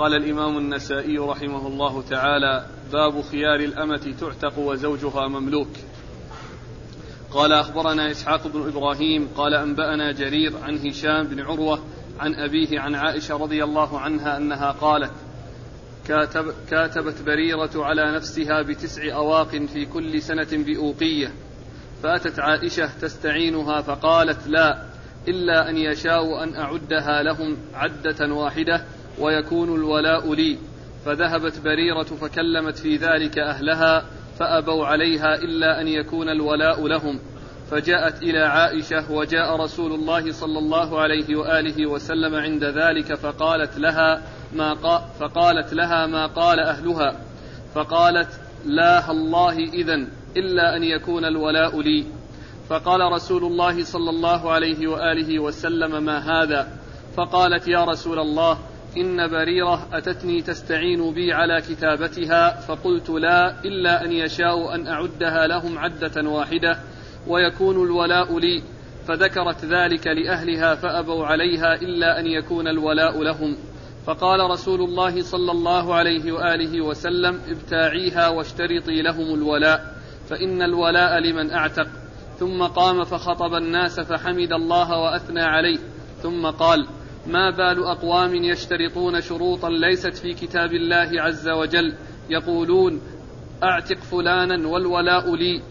قال الإمام النسائي رحمه الله تعالى باب خيار الأمة تعتق وزوجها مملوك. قال أخبرنا إسحاق بن إبراهيم قال أنبأنا جرير عن هشام بن عروة عن أبيه عن عائشة رضي الله عنها أنها قالت كاتب كاتبت بريرة على نفسها بتسع أواق في كل سنة بأوقية فأتت عائشة تستعينها فقالت لا إلا أن يشاءوا أن أعدها لهم عدة واحدة ويكون الولاء لي. فذهبت بريرة فكلمت في ذلك أهلها فأبوا عليها إلا أن يكون الولاء لهم. فجاءت إلى عائشة وجاء رسول الله صلى الله عليه وآله وسلم عند ذلك فقالت لها ما قا فقالت لها ما قال أهلها. فقالت لا الله إذا إلا أن يكون الولاء لي. فقال رسول الله صلى الله عليه وآله وسلم ما هذا؟ فقالت يا رسول الله إن بريرة أتتني تستعين بي على كتابتها فقلت لا إلا أن يشاءوا أن أعدها لهم عدة واحدة ويكون الولاء لي. فذكرت ذلك لأهلها فأبوا عليها إلا أن يكون الولاء لهم. فقال رسول الله صلى الله عليه وآله وسلم ابتاعيها واشترطي لهم الولاء فإن الولاء لمن أعتق. ثم قام فخطب الناس فحمد الله وأثنى عليه. ثم قال ما بال أقوام يشترطون شروطا ليست في كتاب الله عز وجل. يقولون أعتق فلانا والولاء لي.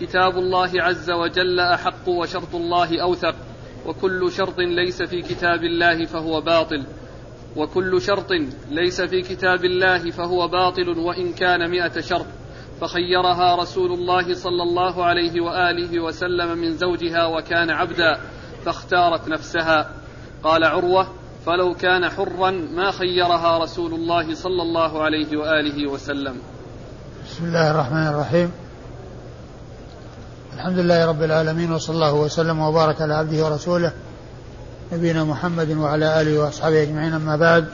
كتاب الله عز وجل أحق وشرط الله أوثق. وكل شرط ليس في كتاب الله فهو باطل. وكل شرط ليس في كتاب الله فهو باطل وإن كان مئة شرط. فخيرها رسول الله صلى الله عليه وآله وسلم من زوجها وكان عبدا فاختارت نفسها. قال عروة فلو كان حرا ما خيرها رسول الله صلى الله عليه وآله وسلم. بسم الله الرحمن الرحيم. الحمد لله رب العالمين وصلى الله وسلم وبارك على عبده ورسوله نبينا محمد وعلى آله وأصحابه أجمعين. أما بعد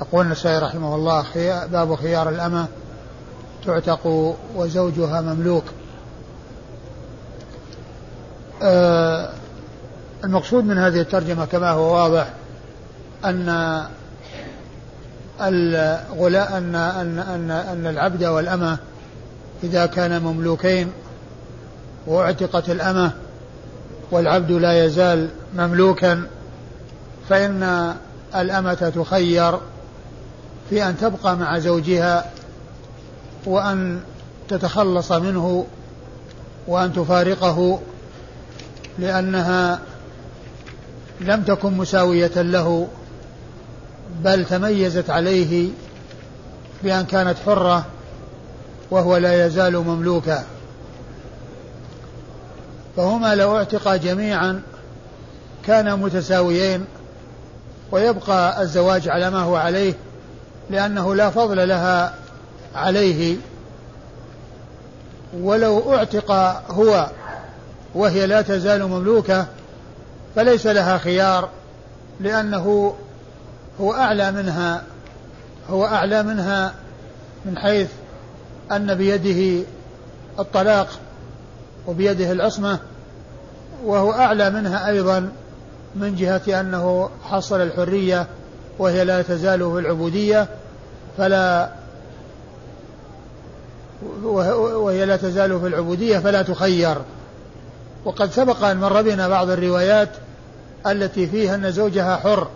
يقول النسائي رحمه الله باب خيار الأمة تعتق وزوجها مملوك. آه المقصود من هذه الترجمة كما هو واضح أن الغلاء أن أن أن أن العبد والأمة إذا كان مملوكين واعتقت الأمة والعبد لا يزال مملوكا فإن الأمة تخير في أن تبقى مع زوجها وأن تتخلص منه وأن تفارقه لأنها لم تكن مساوية له بل تميزت عليه بأن كانت حرة وهو لا يزال مملوكا. فهما لو اعتقا جميعا كانا متساويين ويبقى الزواج على ما هو عليه لأنه لا فضل لها عليه. ولو اعتق هو وهي لا تزال مملوكة فليس لها خيار لأنه هو أعلى منها هو أعلى منها من حيث أن بيده الطلاق وبيده العصمة وهو أعلى منها أيضا من جهة أنه حصل الحرية وهي لا تزال في العبودية فلا وهي لا تزال في العبودية فلا تخير. وقد سبق أن مر بنا بعض الروايات التي فيها أن زوجها حر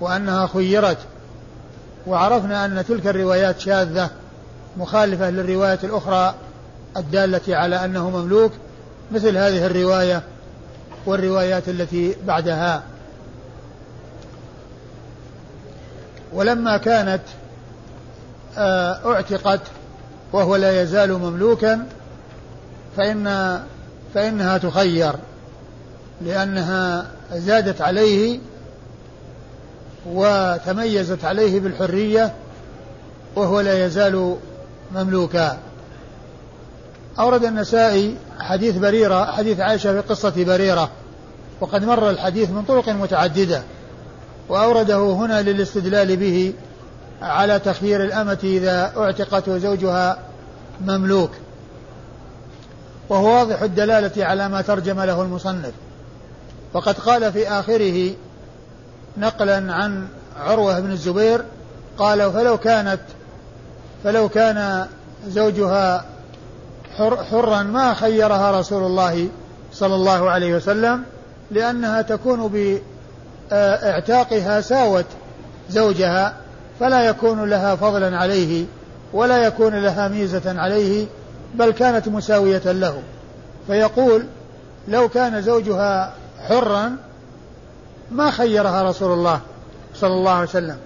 وأنها خيرت. وعرفنا أن تلك الروايات شاذة مخالفة للرواية الأخرى الدالة على أنه مملوك مثل هذه الرواية والروايات التي بعدها. ولما كانت آه، اعتقت وهو لا يزال مملوكا فإن فإنها تخير لأنها زادت عليه وتميزت عليه بالحرية وهو لا يزال مملوكا. أورد النسائي حديث بريرة حديث عائشة في قصة بريرة وقد مر الحديث من طرق متعددة وأورده هنا للاستدلال به على تخيير الأمة إذا اعتقت وزوجها مملوك. وهو واضح الدلالة على ما ترجم له المصنف. وقد قال في آخره نقلا عن عروة بن الزبير قال فلو كانت فلو كان زوجها حر حرا ما خيرها رسول الله صلى الله عليه وسلم لأنها تكون باعتاقها ساوت زوجها فلا يكون لها فضلا عليه ولا يكون لها ميزة عليه بل كانت مساوية له. فيقول لو كان زوجها حرا ما خيرها رسول الله صلى الله عليه وسلم.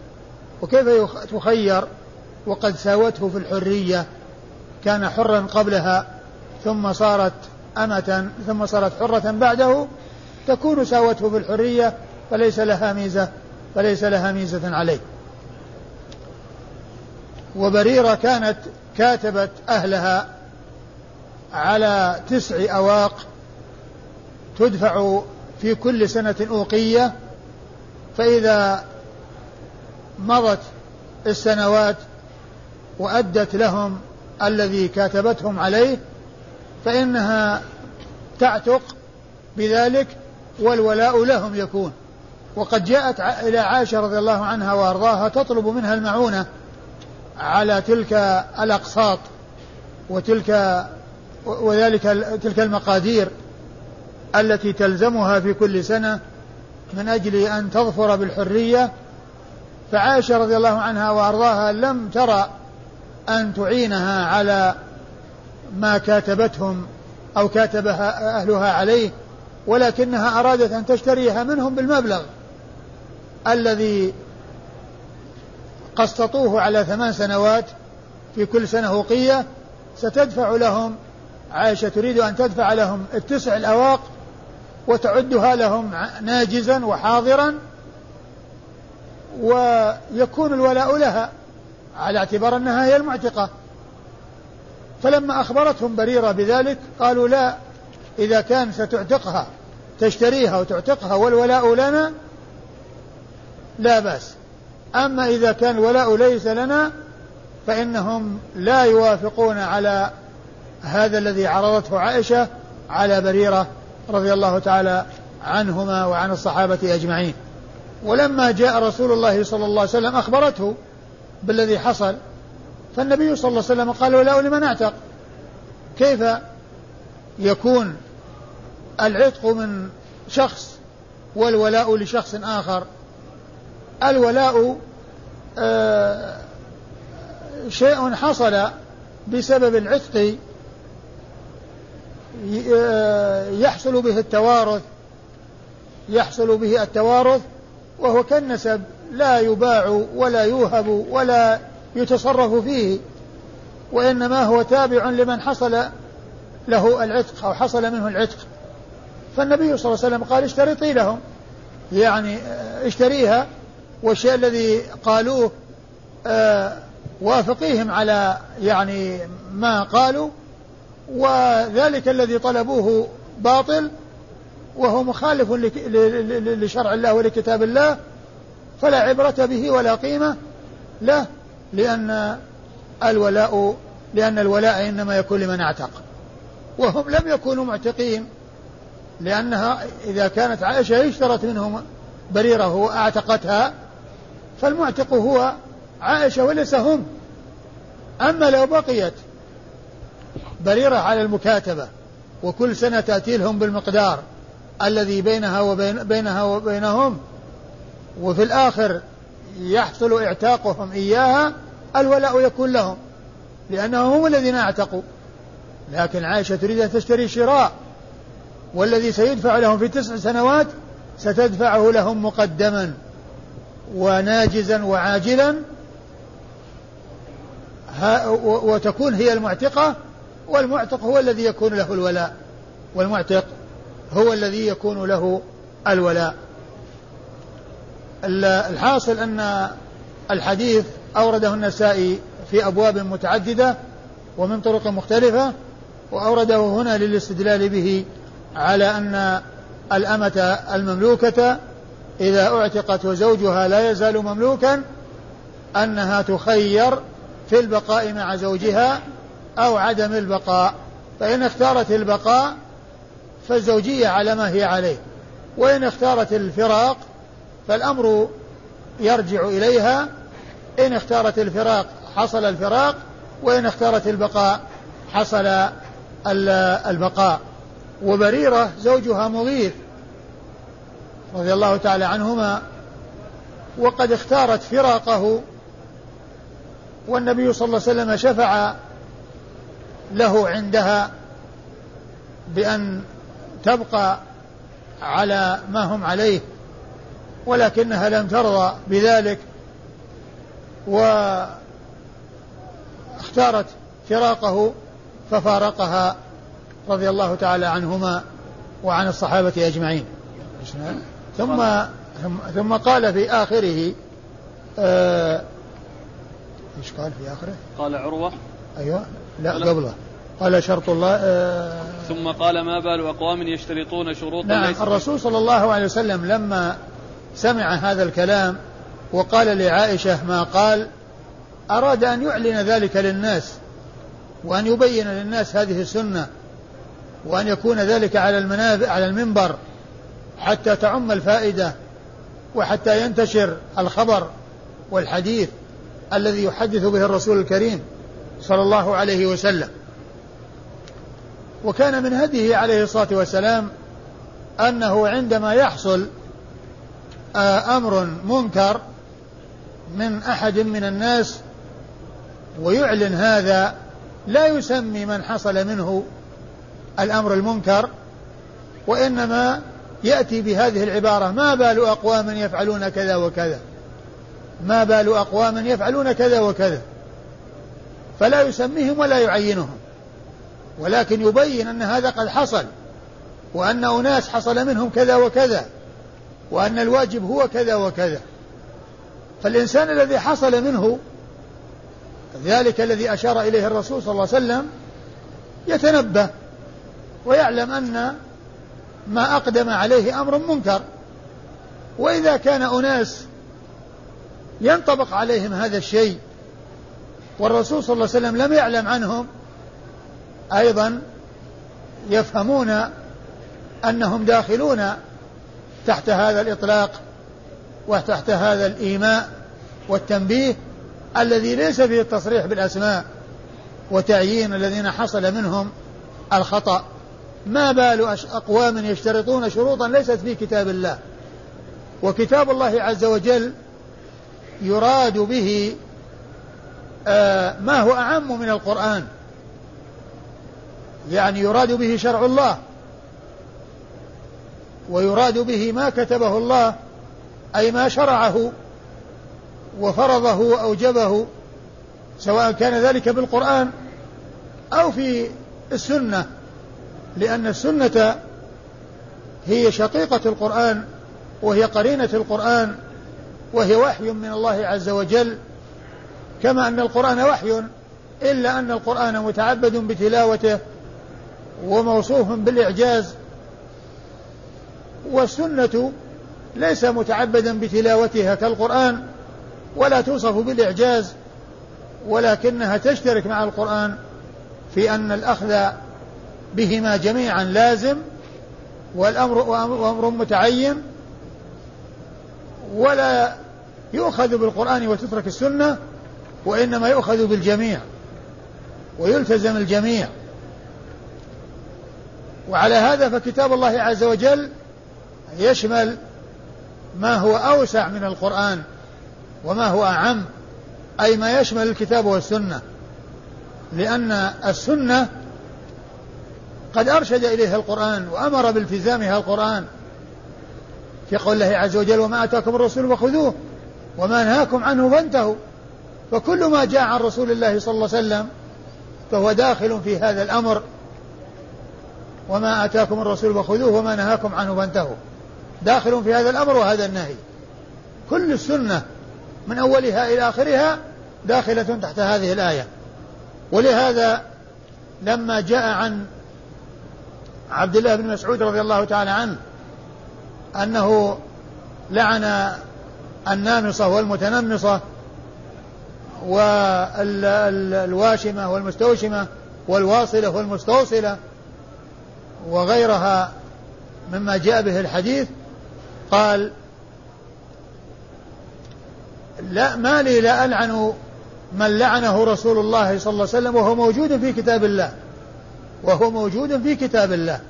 وكيف تخير؟ وقد ساوته في الحرية كان حرا قبلها ثم صارت أمة ثم صارت حرة بعده تكون ساوته في الحرية فليس لها ميزة فليس لها ميزة عليه. وبريرة كانت كاتبت أهلها على تسع أواق تدفع في كل سنة أوقية فإذا مضت السنوات وأدت لهم الذي كاتبتهم عليه فإنها تعتق بذلك والولاء لهم يكون. وقد جاءت إلى عائشة رضي الله عنها وأرضاها تطلب منها المعونة على تلك الأقساط وتلك وذلك تلك المقادير. التي تلزمها في كل سنة من أجل أن تظفر بالحرية فعائشة رضي الله عنها وأرضاها لم ترى أن تعينها على ما كاتبتهم أو كاتبها أهلها عليه ولكنها أرادت أن تشتريها منهم بالمبلغ الذي قسطوه على ثمان سنوات في كل سنة وقية ستدفع لهم عائشة تريد أن تدفع لهم التسع الأواق وتعدها لهم ناجزا وحاضرا ويكون الولاء لها على اعتبار أنها هي المعتقة. فلما أخبرتهم بريرة بذلك قالوا لا إذا كان ستعتقها تشتريها وتعتقها والولاء لنا لا بأس. أما إذا كان الولاء ليس لنا فإنهم لا يوافقون على هذا الذي عرضته عائشة على بريرة رضي الله تعالى عنهما وعن الصحابة أجمعين. ولما جاء رسول الله صلى الله عليه وسلم أخبرته بالذي حصل فالنبي صلى الله عليه وسلم قال ولاء لمن أعتق؟ كيف يكون العتق من شخص والولاء لشخص آخر؟ الولاء آه شيء حصل بسبب العتق يحصل به التوارث يحصل به التوارث وهو كالنسب لا يباع ولا يوهب ولا يتصرف فيه وإنما هو تابع لمن حصل له العتق أو حصل منه العتق. فالنبي صلى الله عليه وسلم قال اشترطي لهم يعني آه، اشتريها والشيء الذي قالوه آه، وافقيهم على يعني ما قالوا وذلك الذي طلبوه باطل وهو مخالف لشرع الله ولكتاب الله فلا عبرة به ولا قيمة له لأن الولاء لأن الولاء إنما يكون لمن اعتق. وهم لم يكونوا معتقين لأنها إذا كانت عائشة اشترت منهم بريرة وأعتقتها فالمعتق هو عائشة وليس هم. أما لو بقيت بريرة على المكاتبة وكل سنة تأتي لهم بالمقدار الذي بينها وبين بينها وبينهم وفي الآخر يحصل اعتاقهم إياها الولاء يكون لهم لأنهم هم الذين اعتقوا. لكن عائشة تريد أن تشتري شراء والذي سيدفع لهم في تسع سنوات ستدفعه لهم مقدما وناجزا وعاجلا وتكون هي المعتقة والمعتق هو الذي يكون له الولاء. والمعتق هو الذي يكون له الولاء. الحاصل أن الحديث أورده النسائي في أبواب متعددة ومن طرق مختلفة وأورده هنا للاستدلال به على أن الأمة المملوكة إذا اعتقت وزوجها لا يزال مملوكا أنها تخير في البقاء مع زوجها أو عدم البقاء. فإن اختارت البقاء فالزوجية على ما هي عليه. وإن اختارت الفراق فالأمر يرجع إليها. إن اختارت الفراق حصل الفراق وإن اختارت البقاء حصل البقاء. وبريرة زوجها مغيث رضي الله تعالى عنهما وقد اختارت فراقه. والنبي صلى الله عليه وسلم شفع له عندها بأن تبقى على ما هم عليه ولكنها لم ترضى بذلك واختارت فراقه ففارقها رضي الله تعالى عنهما وعن الصحابة أجمعين. ثم ثم قال في آخره آه إيش قال في آخره؟ قال عروة. أيوه. لا قبله. قال شرط الله آه ثم قال ما بال أقوام يشترطون شروطا نعم ليس الرسول صلى الله عليه وسلم لما سمع هذا الكلام وقال لعائشة ما قال أراد أن يعلن ذلك للناس وأن يبين للناس هذه السنة وأن يكون ذلك على المنابر على المنبر حتى تعم الفائدة وحتى ينتشر الخبر والحديث الذي يحدث به الرسول الكريم. صلى الله عليه وسلم. وكان من هديه عليه الصلاة والسلام أنه عندما يحصل آه، أمر منكر من أحد من الناس ويعلن هذا لا يسمي من حصل منه الأمر المنكر وإنما يأتي بهذه العبارة ما بال أقوام يفعلون كذا وكذا؟ ما بال أقوام يفعلون كذا وكذا؟ فلا يسميهم ولا يعينهم. ولكن يبين أن هذا قد حصل وأن أناس حصل منهم كذا وكذا وأن الواجب هو كذا وكذا. فالإنسان الذي حصل منه ذلك الذي أشار إليه الرسول صلى الله عليه وسلم يتنبه ويعلم أن ما أقدم عليه أمر منكر. وإذا كان أناس ينطبق عليهم هذا الشيء والرسول صلى الله عليه وسلم لم يعلم عنهم أيضا يفهمون أنهم داخلون تحت هذا الإطلاق وتحت هذا الإيماء والتنبيه الذي ليس فيه التصريح بالأسماء وتعيين الذين حصل منهم الخطأ. ما بال أقوام يشترطون شروطا ليست في كتاب الله. وكتاب الله عز وجل يراد به ما هو أعم من القرآن؟ يعني يراد به شرع الله. ويراد به ما كتبه الله أي ما شرعه وفرضه وأوجبه سواء كان ذلك بالقرآن أو في السنة. لأن السنة هي شقيقة القرآن وهي قرينة القرآن وهي وحي من الله عز وجل كما أن القرآن وحي إلا أن القرآن متعبد بتلاوته وموصوف بالإعجاز. والسنة ليس متعبدا بتلاوتها كالقرآن ولا توصف بالإعجاز ولكنها تشترك مع القرآن في أن الأخذ بهما جميعا لازم والأمر أمر متعين ولا يؤخذ بالقرآن وتترك السنة. وإنما يؤخذ بالجميع ويلتزم الجميع. وعلى هذا فكتاب الله عز وجل يشمل ما هو أوسع من القرآن وما هو أعم أي ما يشمل الكتاب والسنة. لأن السنة قد أرشد إليها القرآن وأمر بالتزامها القرآن في قول الله عز وجل وما أتاكم الرسول فخذوه وما نهاكم عنه فانتهوا. فكل ما جاء عن رسول الله صلى الله عليه وسلم فهو داخل في هذا الأمر. وما آتاكم الرسول فخذوه وما نهاكم عنه فانتهوا. داخل في هذا الأمر وهذا النهي. كل السنة من أولها إلى آخرها داخلة تحت هذه الآية. ولهذا لما جاء عن عبد الله بن مسعود رضي الله تعالى عنه أنه لعن النامصة والمتنمصة والواشمة والمستوشمة والواصلة والمستوصلة وغيرها مما جاء به الحديث قال لا ما لي لا ألعن من لعنه رسول الله صلى الله عليه وسلم وهو موجود في كتاب الله وهو موجود في كتاب الله.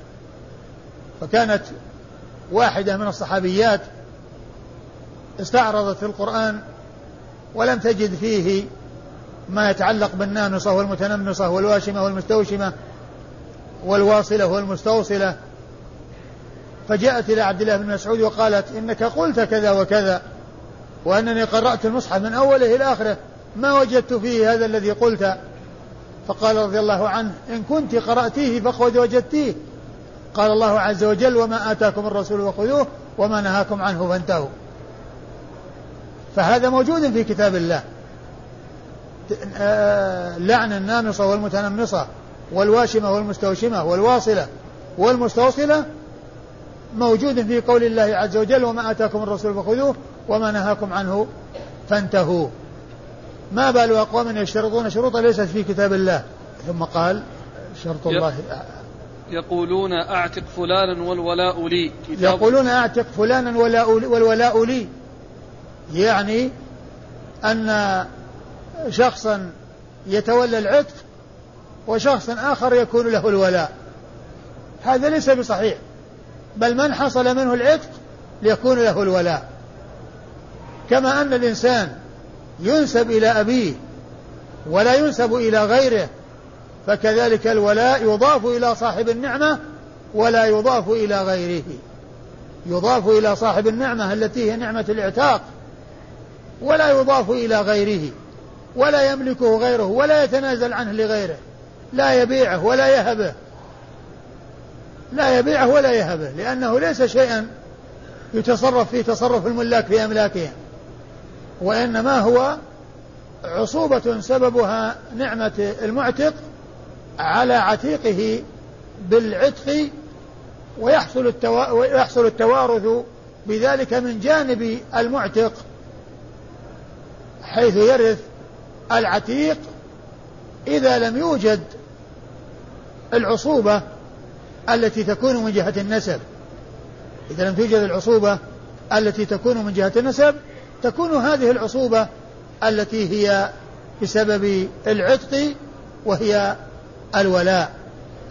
فكانت واحدة من الصحابيات استعرضت في القرآن ولم تجد فيه ما يتعلق بالنامصة والمتنمصة والواشمة والمستوشمة والواصلة والمستوصلة. فجاءت إلى عبد الله بن مسعود وقالت إنك قلت كذا وكذا وأنني قرأت المصحف من أوله إلى آخره ما وجدت فيه هذا الذي قلت؟ فقال رضي الله عنه إن كنت قرأتيه فقد وجدتيه. قال الله عز وجل وما آتاكم الرسول فخذوه وما نهاكم عنه فانتهوا. فهذا موجود في كتاب الله. لعن النامصة والمتنمصة والواشمة والمستوشمة والواصلة والمستوصلة موجود في قول الله عز وجل وما آتاكم الرسول فخذوه وما نهاكم عنه فانتهوا. ما بال أقوام يشترطون شروطا ليست في كتاب الله. ثم قال شرط الله. يقولون أعتق فلانا والولاء لي. يقولون أعتق فلانا والولاء لي. يعني أن شخصا يتولى العتق وشخص آخر يكون له الولاء. هذا ليس بصحيح بل من حصل منه العتق ليكون له الولاء. كما أن الإنسان ينسب إلى أبيه ولا ينسب إلى غيره فكذلك الولاء يضاف إلى صاحب النعمة ولا يضاف إلى غيره. يضاف إلى صاحب النعمة التي هي نعمة الإعتاق. ولا يضاف إلى غيره ولا يملكه غيره ولا يتنازل عنه لغيره. لا يبيعه ولا يهبه. لا يبيعه ولا يهبه لأنه ليس شيئا يتصرف فيه تصرف الملاك في أملاكهم وإنما هو عصوبة سببها نعمة المعتق على عتيقه بالعتق ويحصل التوا... ويحصل التوارث بذلك من جانب المعتق. حيث يرث العتيق إذا لم يوجد العصوبة التي تكون من جهة النسب. إذا لم توجد العصوبة التي تكون من جهة النسب تكون هذه العصوبة التي هي بسبب العتق وهي الولاء.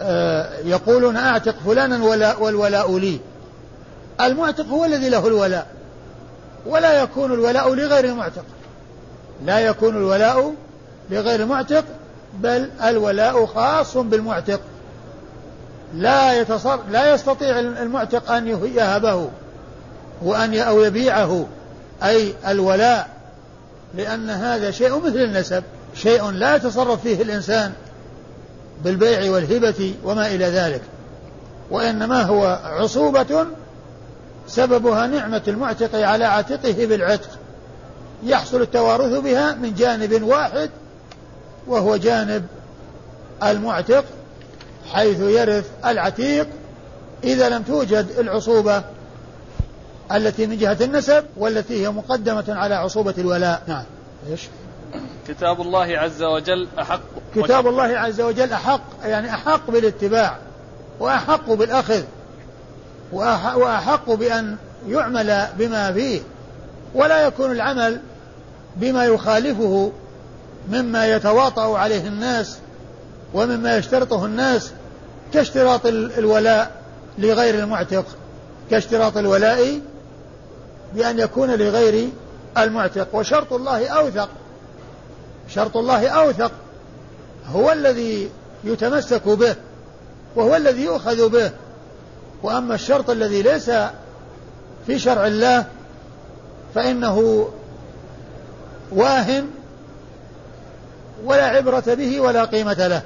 آه، يقولون أعتق فلانا ولا والولاء لي. المعتق هو الذي له الولاء. ولا يكون الولاء لغير المعتق. لا يكون الولاء لغير المعتق بل الولاء خاص بالمعتق. لا يتصر لا يستطيع المعتق أن يهبه وأن أو يبيعه. أي الولاء لأن هذا شيء مثل النسب شيء لا يتصرف فيه الإنسان بالبيع والهبة وما إلى ذلك. وإنما هو عصوبة سببها نعمة المعتق على عاتقه بالعتق. يحصل التوارث بها من جانب واحد وهو جانب المعتق حيث يرث العتيق. إذا لم توجد العصوبة التي من جهة النسب والتي هي مقدمة على عصوبة الولاء. نعم. إيش؟ كتاب الله عز وجل أحق. كتاب الله عز وجل أحق يعني أحق بالاتباع وأحق بالأخذ وأحق بأن يعمل بما فيه. ولا يكون العمل بما يخالفه مما يتواطأ عليه الناس ومما يشترطه الناس كاشتراط الولاء لغير المعتق. كاشتراط الولاء بأن يكون لغير المعتق. وشرط الله أوثق. شرط الله أوثق. هو الذي يتمسك به وهو الذي يؤخذ به. وأما الشرط الذي ليس في شرع الله فإنه واهن ولا عبرة به ولا قيمة له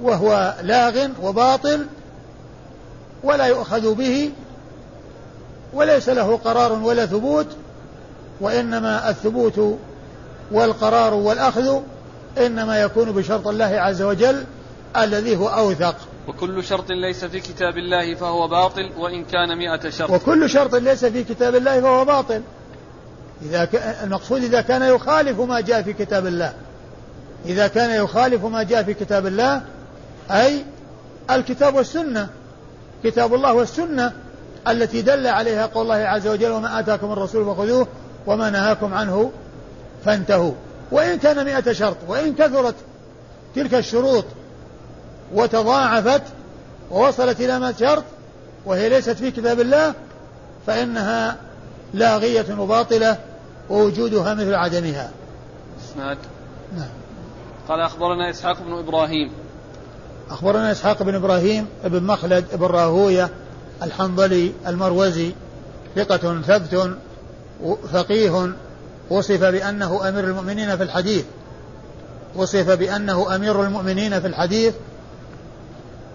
وهو لاغ وباطل ولا يؤخذ به وليس له قرار ولا ثبوت وإنما الثبوت والقرار والأخذ إنما يكون بشرط الله عز وجل الذي هو أوثق. وكل شرط ليس في كتاب الله فهو باطل وإن كان مئة شرط. وكل شرط ليس في كتاب الله فهو باطل. إذا ك... المقصود إذا كان يخالف ما جاء في كتاب الله. إذا كان يخالف ما جاء في كتاب الله أي الكتاب والسنة. كتاب الله والسنة التي دل عليها قول الله عز وجل وما آتاكم الرسول فخذوه وما نهاكم عنه فانتهوا. وإن كان مئة شرط وإن كثرت تلك الشروط وتضاعفت ووصلت إلى مئة شرط وهي ليست في كتاب الله فإنها لاغية وباطلة ووجودها مثل عدمها. إسناد. نعم. قال أخبرنا إسحاق بن إبراهيم. أخبرنا إسحاق بن إبراهيم بن مخلد بن راهوية الحنظلي المروزي ثقة ثبت فقيه وصف بأنه أمير المؤمنين في الحديث. وصف بأنه أمير المؤمنين في الحديث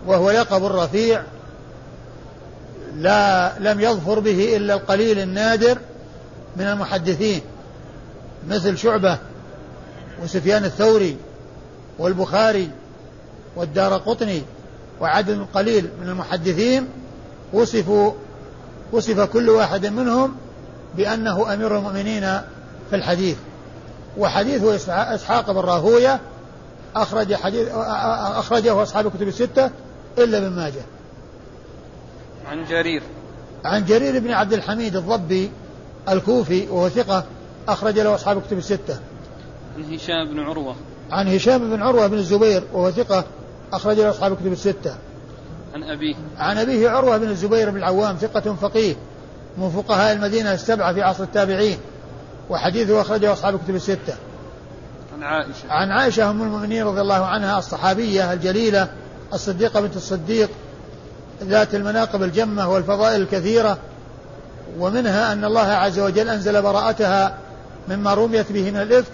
وهو لقب رفيع لا لم يظفر به إلا القليل النادر من المحدثين مثل شعبة وسفيان الثوري والبخاري والدار قطني وعدد قليل من المحدثين وصفوا وصف كل واحد منهم بأنه أمير المؤمنين في الحديث. وحديث إسحاق بن راهوية أخرج حديث أخرجه أصحاب الكتب الستة إلا ابن ماجه. عن جرير. عن جرير بن عبد الحميد الضبي الكوفي وهو ثقة أخرج له أصحاب الكتب الستة. عن هشام بن عروة. عن هشام بن عروة بن الزبير وهو ثقة أخرج له أصحاب الكتب الستة. عن أبيه. عن أبيه عروة بن الزبير بن العوام ثقة فقيه من فقهاء المدينة السبعة في عصر التابعين وحديثه أخرجه أصحاب الكتب الستة. عن عائشة. عن عائشة أم المؤمنين رضي الله عنها الصحابية الجليلة الصديقة بنت الصديق ذات المناقب الجمة والفضائل الكثيرة ومنها أن الله عز وجل أنزل براءتها مما رميت به من الإفك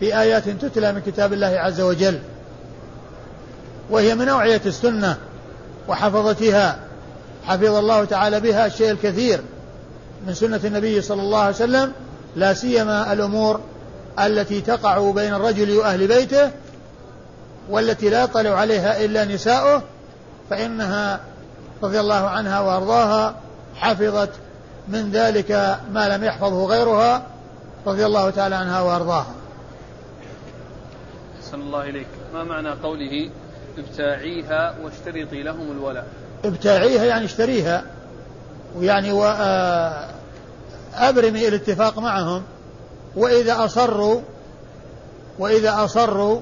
في آيات تتلى من كتاب الله عز وجل. وهي من أوعية السنة وحفظتها حفظ الله تعالى بها الشيء الكثير من سنة النبي صلى الله عليه وسلم لا سيما الأمور التي تقع بين الرجل وأهل بيته والتي لا يطلع عليها إلا نساؤه فإنها رضي الله عنها وأرضاها حفظت من ذلك ما لم يحفظه غيرها رضي الله تعالى عنها وأرضاها. أحسن الله إليك. ما معنى قوله ابتاعيها واشترطي لهم الولاء؟ ابتاعيها يعني اشتريها ويعني وأبرمي الاتفاق معهم وإذا أصروا وإذا أصروا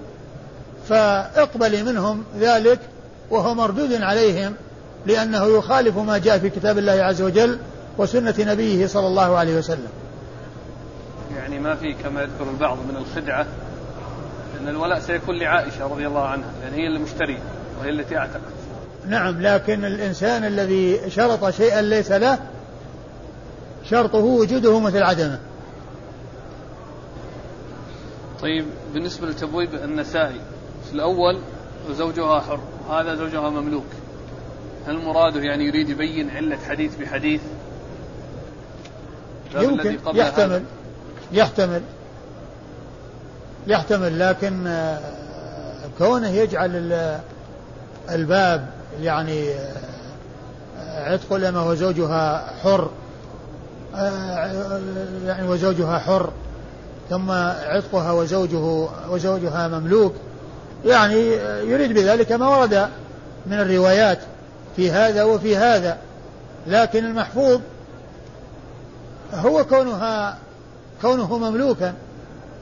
فاقبلي منهم ذلك وهو مردود عليهم. لأنه يخالف ما جاء في كتاب الله عز وجل وسنة نبيه صلى الله عليه وسلم. يعني ما في كما يذكر البعض من الخدعة أن الولاء سيكون لعائشة رضي الله عنها لأن هي المشتري وهي التي أعتقت. نعم لكن الإنسان الذي شرط شيئا ليس له شرطه وجوده مثل عدمه. طيب بالنسبة لتبويب النسائي في الأول زوجها حر هذا زوجها مملوك. هل مراده يعني يريد يبين علة حديث بحديث؟ يمكن يحتمل. يحتمل. يحتمل لكن آه، كونه يجعل الباب يعني آه، عتق الأمة وزوجها حر آه، يعني وزوجها حر ثم عتقها وزوجه وزوجها مملوك يعني يريد بذلك ما ورد من الروايات. في هذا وفي هذا. لكن المحفوظ هو كونها كونه مملوكا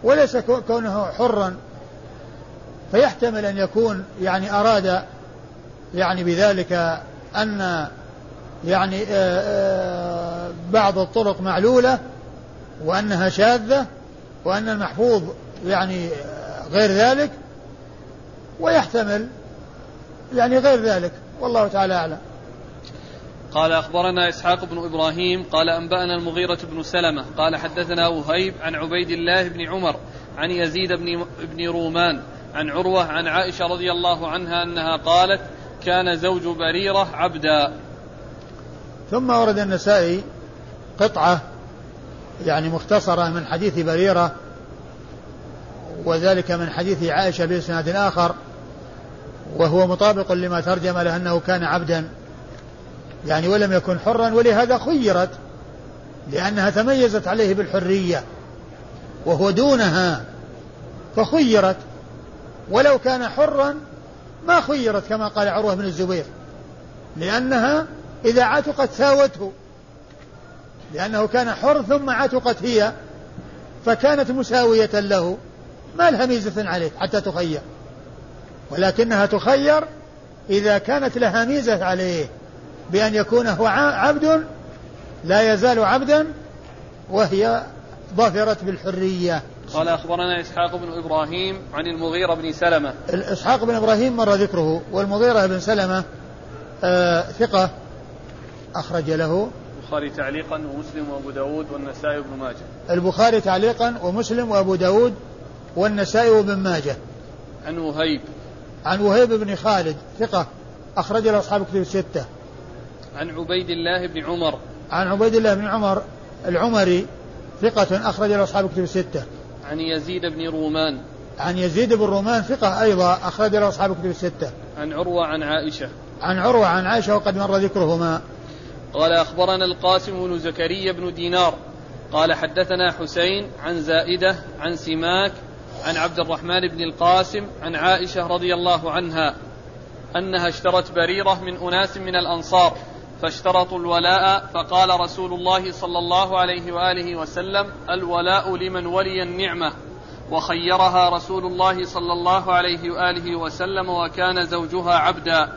وليس كونه حرا. فيحتمل أن يكون يعني أراد يعني بذلك أن يعني آه، آه، بعض الطرق معلولة وأنها شاذة وأن المحفوظ يعني غير ذلك. ويحتمل يعني غير ذلك. والله تعالى أعلم. قال أخبرنا إسحاق بن إبراهيم قال أنبأنا المغيرة بن سلمة قال حدثنا وهيب عن عبيد الله بن عمر عن يزيد بن, بن رومان عن عروة عن عائشة رضي الله عنها أنها قالت كان زوج بريرة عبدا. ثم ورد النسائي قطعة يعني مختصرة من حديث بريرة وذلك من حديث عائشة بإسناد آخر وهو مطابق لما ترجم له أنه كان عبدا يعني ولم يكن حرا ولهذا خيرت لأنها تميزت عليه بالحرية وهو دونها فخيرت. ولو كان حرا ما خيرت كما قال عروة بن الزبير لأنها إذا عتقت ساوته لأنه كان حر ثم عتقت هي فكانت مساوية له. ما لها ميزة عليه حتى تخير. ولكنها تخير إذا كانت لها ميزة عليه بأن يكون هو عبد لا يزال عبدا وهي ظفرت بالحرية. قال أخبرنا إسحاق بن إبراهيم عن المغيرة بن سلمة. إسحاق بن إبراهيم مر ذكره والمغيرة بن سلمة آه ثقة أخرج له. البخاري تعليقا ومسلم وأبو داود والنسائي وابن ماجه. البخاري تعليقا ومسلم وأبو داود والنسائي وابن ماجه. عن وهيب. عن وهيب بن خالد ثقة أخرج له أصحاب كتب الستة. عن عبيد الله بن عمر. عن عبيد الله بن عمر العمري ثقة أخرج له أصحاب كتب الستة. عن يزيد بن رومان. عن يزيد بن رومان ثقة أيضا أخرج له أصحاب كتب الستة. عن عروة عن عائشة. عن عروة عن عائشة وقد مر ذكرهما. قال أخبرنا القاسم بن زكريا بن دينار. قال حدثنا حسين عن زائدة عن سماك عن عبد الرحمن بن القاسم عن عائشة رضي الله عنها أنها اشترت بريرة من أناس من الأنصار فاشترطوا الولاء فقال رسول الله صلى الله عليه وآله وسلم الولاء لمن ولي النعمة وخيرها رسول الله صلى الله عليه وآله وسلم وكان زوجها عبدا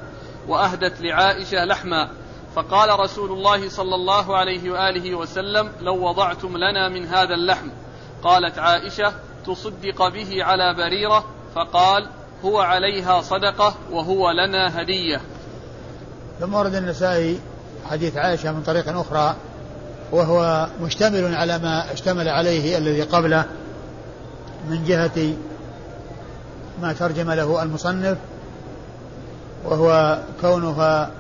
وأهدت لعائشة لحما. فقال رسول الله صلى الله عليه وآله وسلم لو وضعتم لنا من هذا اللحم قالت عائشة تصدق به على بريرة فقال هو عليها صدقة وهو لنا هدية. ثم ورد النسائي حديث عائشة من طريق أخرى وهو مشتمل على ما اشتمل عليه الذي قبله من جهة ما ترجم له المصنف وهو كونها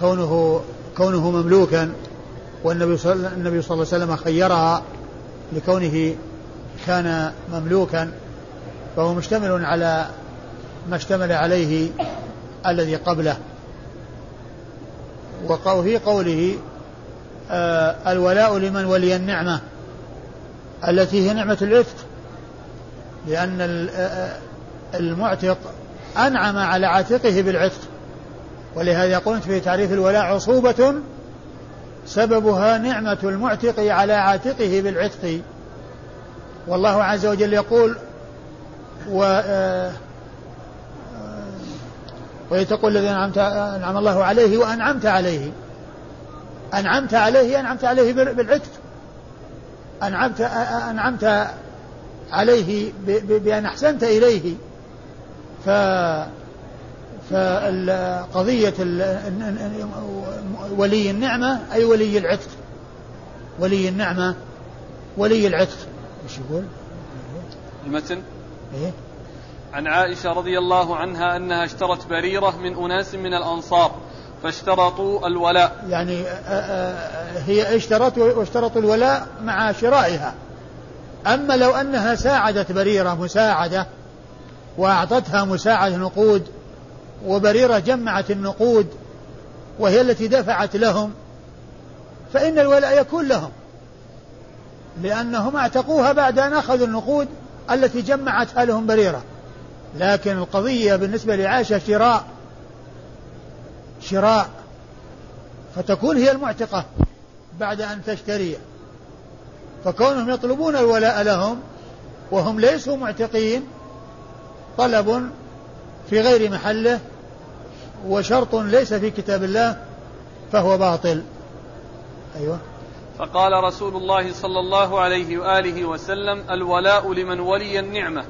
كونه كونه مملوكا والنبي صلى صلى الله عليه وسلم خيرها لكونه كان مملوكا فهو مشتمل على ما اشتمل عليه الذي قبله. وفي قوله آه الولاء لمن ولي النعمة التي هي نعمة العتق لأن آه، آه، المعتق أنعم على عاتقه بالعتق. ولهذا قلت في تعريف الولاء عصوبة سببها نعمة المعتق على عاتقه بالعتق. والله عز وجل يقول و آه، آه، ويتقول الذي أنعمت أنعم الله عليه وأنعمت عليه. أنعمت عليه أنعمت عليه بالعتق. أنعمت أنعمت عليه بأن أحسنت إليه. ف فقضية ولي النعمة أي ولي العتق. ولي النعمة ولي العتق. إيش يقول؟ المتن إيه؟ عن عائشة رضي الله عنها أنها اشترت بريرة من أناس من الأنصار فاشترطوا الولاء يعني هي اشترت واشترطوا الولاء مع شرائها أما لو أنها ساعدت بريرة مساعدة وأعطتها مساعدة نقود وبريرة جمعت النقود وهي التي دفعت لهم فإن الولاء يكون لهم لأنهم اعتقوها بعد أن أخذوا النقود التي جمعتها لهم بريرة. لكن القضية بالنسبة لعائشة شراء شراء فتكون هي المعتقة بعد أن تشتري. فكونهم يطلبون الولاء لهم وهم ليسوا معتقين طلب في غير محله وشرط ليس في كتاب الله فهو باطل. أيوة. فقال رسول الله صلى الله عليه وآله وسلم الولاء لمن ولي النعمة.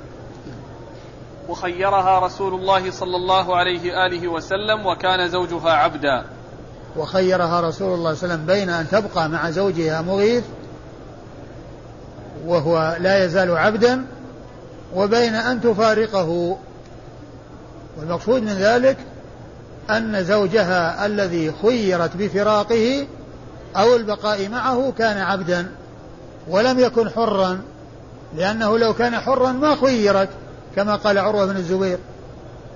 وخيرها رسول الله صلى الله عليه وآله وسلم وكان زوجها عبدا. وخيرها رسول الله صلى الله عليه وسلم بين أن تبقى مع زوجها مغيث وهو لا يزال عبدا وبين أن تفارقه. والمقصود من ذلك أن زوجها الذي خيرت بفراقه أو البقاء معه كان عبدا ولم يكن حرا لأنه لو كان حرا ما خيرت كما قال عروة بن الزبير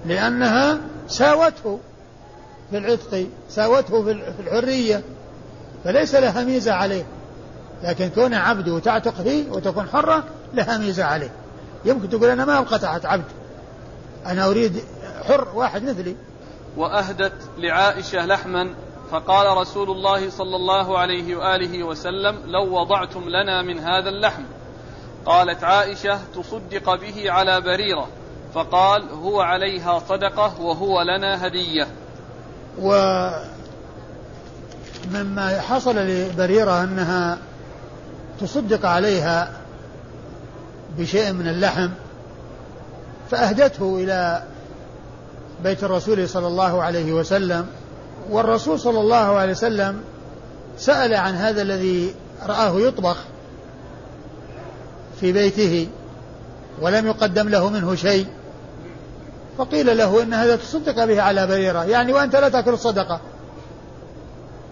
لأنها ساوته في العتق ساوته في الحرية فليس لها ميزة عليه. لكن كون عبد وتعتق فيه وتكون حرة لها ميزة عليه. يمكن تقول أنا ما تحت عبد أنا أريد حر واحد مثلي. وأهدت لعائشة لحما فقال رسول الله صلى الله عليه وآله وسلم لو وضعتم لنا من هذا اللحم. قالت عائشة تصدق به على بريرة فقال هو عليها صدقة وهو لنا هدية. ومما حصل لبريرة أنها تصدق عليها بشيء من اللحم فأهدته إلى بيت الرسول صلى الله عليه وسلم والرسول صلى الله عليه وسلم سأل عن هذا الذي رآه يطبخ في بيته ولم يقدم له منه شيء فقيل له إن هذا تصدق به على بريرة يعني وأنت لا تأكل الصدقة.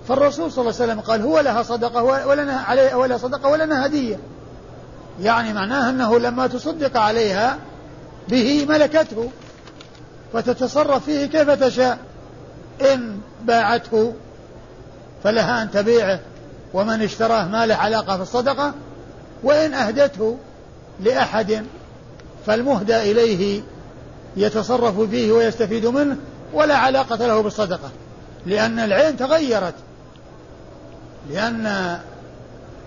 فالرسول صلى الله عليه وسلم قال هو لها صدقة ولنا عليه ولها صدقة ولنا هدية. يعني معناه أنه لما تصدق عليها به ملكته فتتصرف فيه كيف تشاء. إن باعته فلها أن تبيعه ومن اشتراه ما له علاقة في الصدقة وإن أهدته لأحد فالمهدى إليه يتصرف فيه ويستفيد منه ولا علاقة له بالصدقة لأن العين تغيرت لأن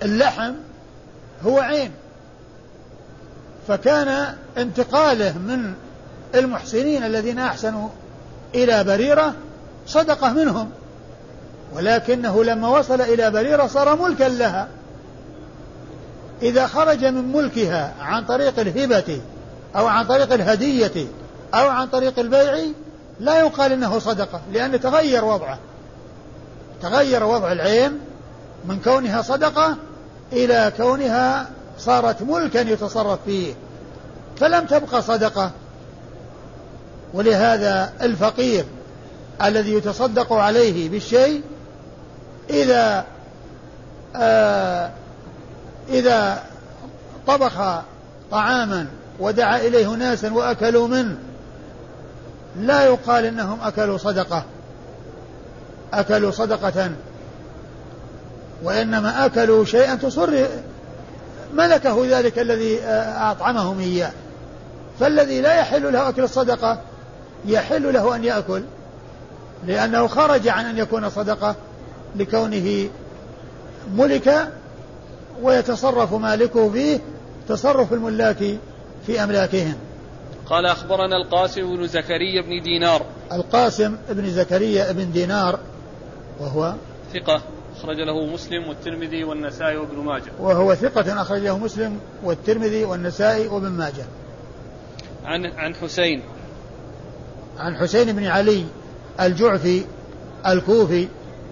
اللحم هو عين. فكان انتقاله من المحسنين الذين أحسنوا إلى بريرة صدقة منهم. ولكنه لما وصل إلى بريرة صار ملكا لها. إذا خرج من ملكها عن طريق الهبة أو عن طريق الهدية أو عن طريق البيع لا يقال إنه صدقة لأن تغير وضعه. تغير وضع العين من كونها صدقة إلى كونها صارت ملكا يتصرف فيه. فلم تبقى صدقة. ولهذا الفقير الذي يتصدق عليه بالشيء إذا آه إذا طبخ طعاما ودعا إليه ناسا وأكلوا منه لا يقال إنهم أكلوا صدقة أكلوا صدقة وإنما أكلوا شيئا تصر ملكه ذلك الذي آه، أطعمهم إياه. فالذي لا يحل له أكل الصدقة يحل له أن يأكل. لأنه خرج عن أن يكون صدقة لكونه ملك ويتصرف مالكه فيه تصرف الملاك في أملاكهم. قال أخبرنا القاسم بن زكريا بن دينار. القاسم بن زكريا بن دينار وهو ثقة أخرج له مسلم والترمذي والنسائي وابن ماجه. وهو ثقة أخرج له مسلم والترمذي والنسائي وابن ماجه. عن عن حسين. عن حسين بن علي الجعفي الكوفي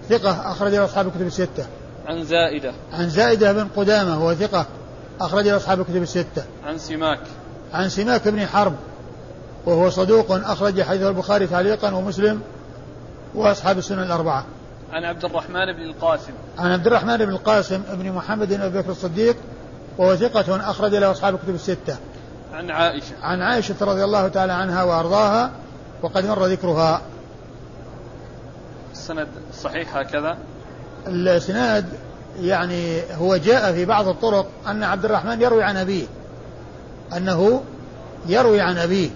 ثقة أخرج له أصحاب الكتب الستة. عن زائدة. عن زائدة بن قدامة هو ثقة أخرج له أصحاب الكتب الستة. عن سماك. عن سماك بن حرب وهو صدوق أخرج حديث البخاري تعليقا ومسلم وأصحاب السنن الأربعة. عن عبد الرحمن بن القاسم. عن عبد الرحمن بن القاسم بن محمد بن أبي بكر الصديق وهو ثقة أخرج له أصحاب الكتب الستة. عن عائشة. عن عائشة رضي الله تعالى عنها وأرضاها وقد مر ذكرها. السند صحيح هكذا؟ الاسناد يعني هو جاء في بعض الطرق أن عبد الرحمن يروي عن أبيه. أنه يروي عن أبيه.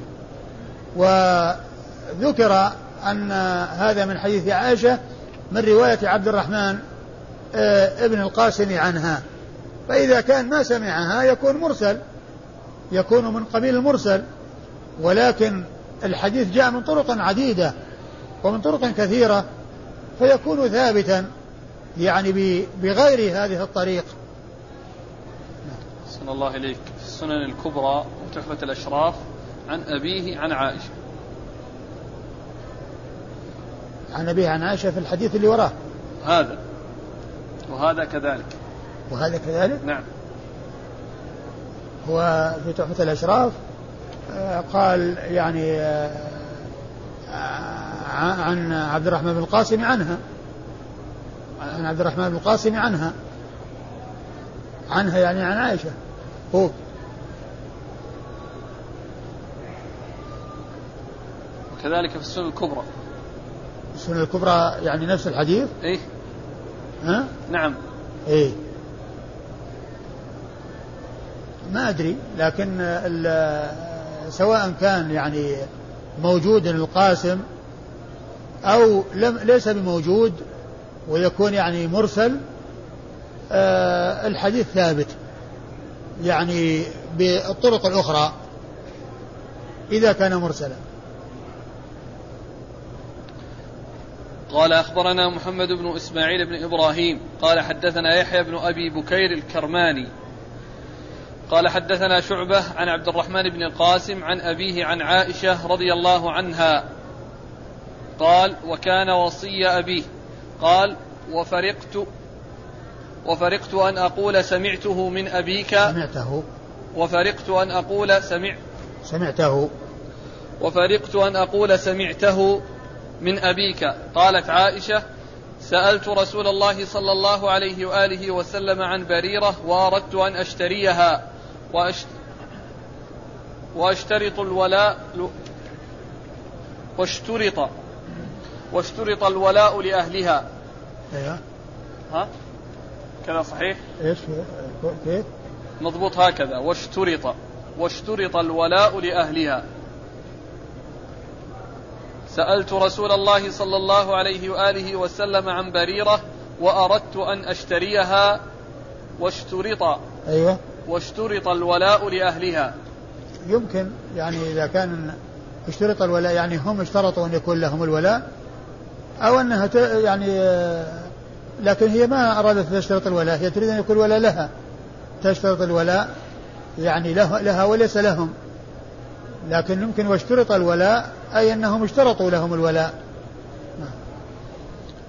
وذكر أن هذا من حديث عائشة من رواية عبد الرحمن آه، ابن القاسم عنها. فإذا كان ما سمعها يكون مرسل يكون من قبيل المرسل. ولكن الحديث جاء من طرق عديدة ومن طرق كثيرة. فيكون ثابتا يعني بغير هذه الطريق. صلى الله إليك. في السنن الكبرى وتحفة الأشراف عن أبيه عن عائشة. عن أبيه عن عائشة في الحديث اللي وراه. هذا. وهذا كذلك. وهذا كذلك؟ نعم. هو في تحفة الأشراف آه، قال يعني آه، عن عبد الرحمن بن القاسم عنها. عن عبد الرحمن بن القاسم عنها. عنها يعني عن عائشة. فوق وكذلك في السنن الكبرى. السنن الكبرى يعني نفس الحديث؟ إيه. ها؟ نعم. إيه. ما أدري لكن سواء كان يعني موجود القاسم أو لم ليس بموجود ويكون يعني مرسل آه الحديث ثابت يعني بالطرق الأخرى إذا كان مرسلا. قال أخبرنا محمد بن إسماعيل بن إبراهيم قال حدثنا يحيى بن أبي بكير الكرماني. قال حدثنا شعبة عن عبد الرحمن بن القاسم عن أبيه عن عائشة رضي الله عنها قال وكان وصي أبيه. قال وفرقت وفرقت أن أقول سمعته من أبيك. سمعته. وفرقت أن أقول سمع سمعته. وفرقت أن أقول سمعته من أبيك. قالت عائشة سألت رسول الله صلى الله عليه وآله وسلم عن بريرة وأردت أن أشتريها. وأشت وأشترط الولاء واشترط. واشترط الولاء لأهلها. أيوه. ها؟ كذا صحيح؟ إيش؟ كيف؟ مضبوط هكذا. واشترط واشترط الولاء لأهلها. سألت رسول الله صلى الله عليه وآله وسلم عن بريرة وأردت أن أشتريها واشترط أيوة. واشترط الولاء لأهلها. يمكن يعني إذا كان اشترط الولاء يعني هم اشترطوا أن يكون لهم الولاء؟ أو أنها يعني لكن هي ما أرادت تشترط الولاء. هي تريد أن يكون الولاء لها. تشترط الولاء يعني له لها وليس لهم. لكن يمكن واشترط الولاء أي أنهم اشترطوا لهم الولاء.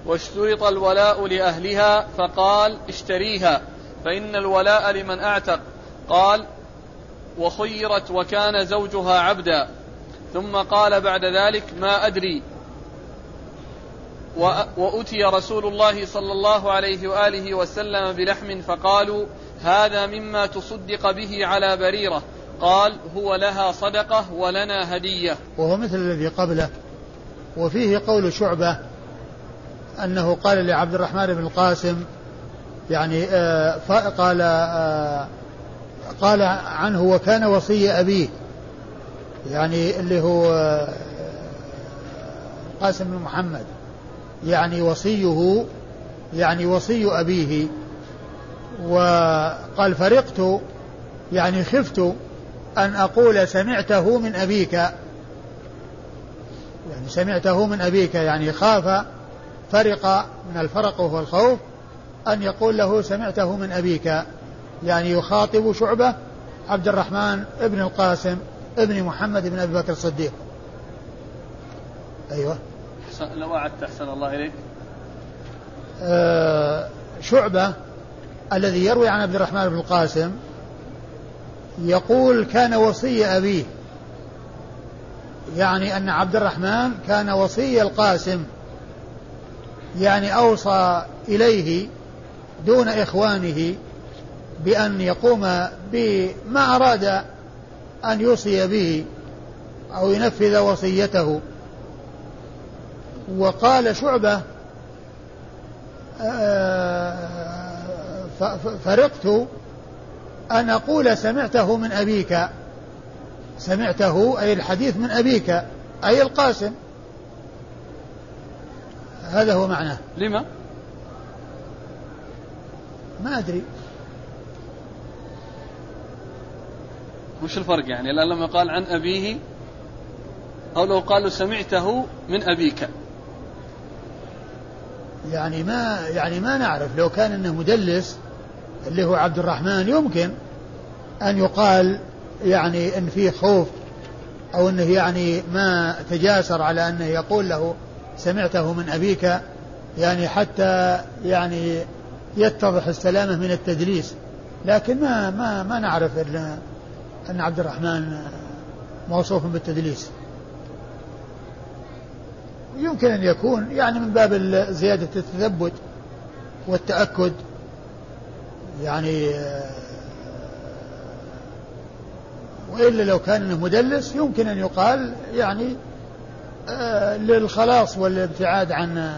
واشترط الولاء لأهلها فقال اشتريها. فإن الولاء لمن أعتق. قال وخيرت وكان زوجها عبدا. ثم قال بعد ذلك ما أدري. وأتي رسول الله صلى الله عليه وآله وسلم بلحم فقالوا هذا مما تصدق به على بريرة. قال هو لها صدقة ولنا هدية. وهو مثل الذي قبله. وفيه قول شعبة أنه قال لعبد الرحمن بن القاسم يعني آه قال آه قال عنه وكان وصي أبيه. يعني اللي هو آه قاسم بن محمد. يعني وصيه يعني وصي أبيه. وقال فرقت يعني خفت أن أقول سمعته من أبيك. يعني سمعته من أبيك يعني خاف فرق من الفرق وهو الخوف أن يقول له سمعته من أبيك. يعني يخاطب شعبة عبد الرحمن ابن القاسم ابن محمد بن أبي بكر الصديق. أيوة لو أعدت أحسن الله إليك. آه شعبة الذي يروي عن عبد الرحمن بن القاسم يقول كان وصي أبيه. يعني أن عبد الرحمن كان وصي القاسم. يعني أوصى إليه دون إخوانه بأن يقوم بما أراد أن يوصي به أو ينفذ وصيته. وقال شعبة آه، فرقت أن أقول سمعته من أبيك. سمعته أي الحديث من أبيك أي القاسم. هذا هو معناه. لما؟ ما أدري. وش الفرق يعني؟ الآن لما قال عن أبيه أو لو قالوا سمعته من أبيك. يعني ما يعني ما نعرف. لو كان إنه مدلس اللي هو عبد الرحمن يمكن أن يقال يعني إن فيه خوف أو إنه يعني ما تجاسر على أنه يقول له سمعته من أبيك يعني حتى يعني يتضح السلامة من التدليس. لكن ما ما ما نعرف إن عبد الرحمن موصوف بالتدليس. يمكن أن يكون يعني من باب زيادة التثبت والتأكد يعني آه، وإلا لو كان مدلس يمكن أن يقال يعني آه، للخلاص والابتعاد عن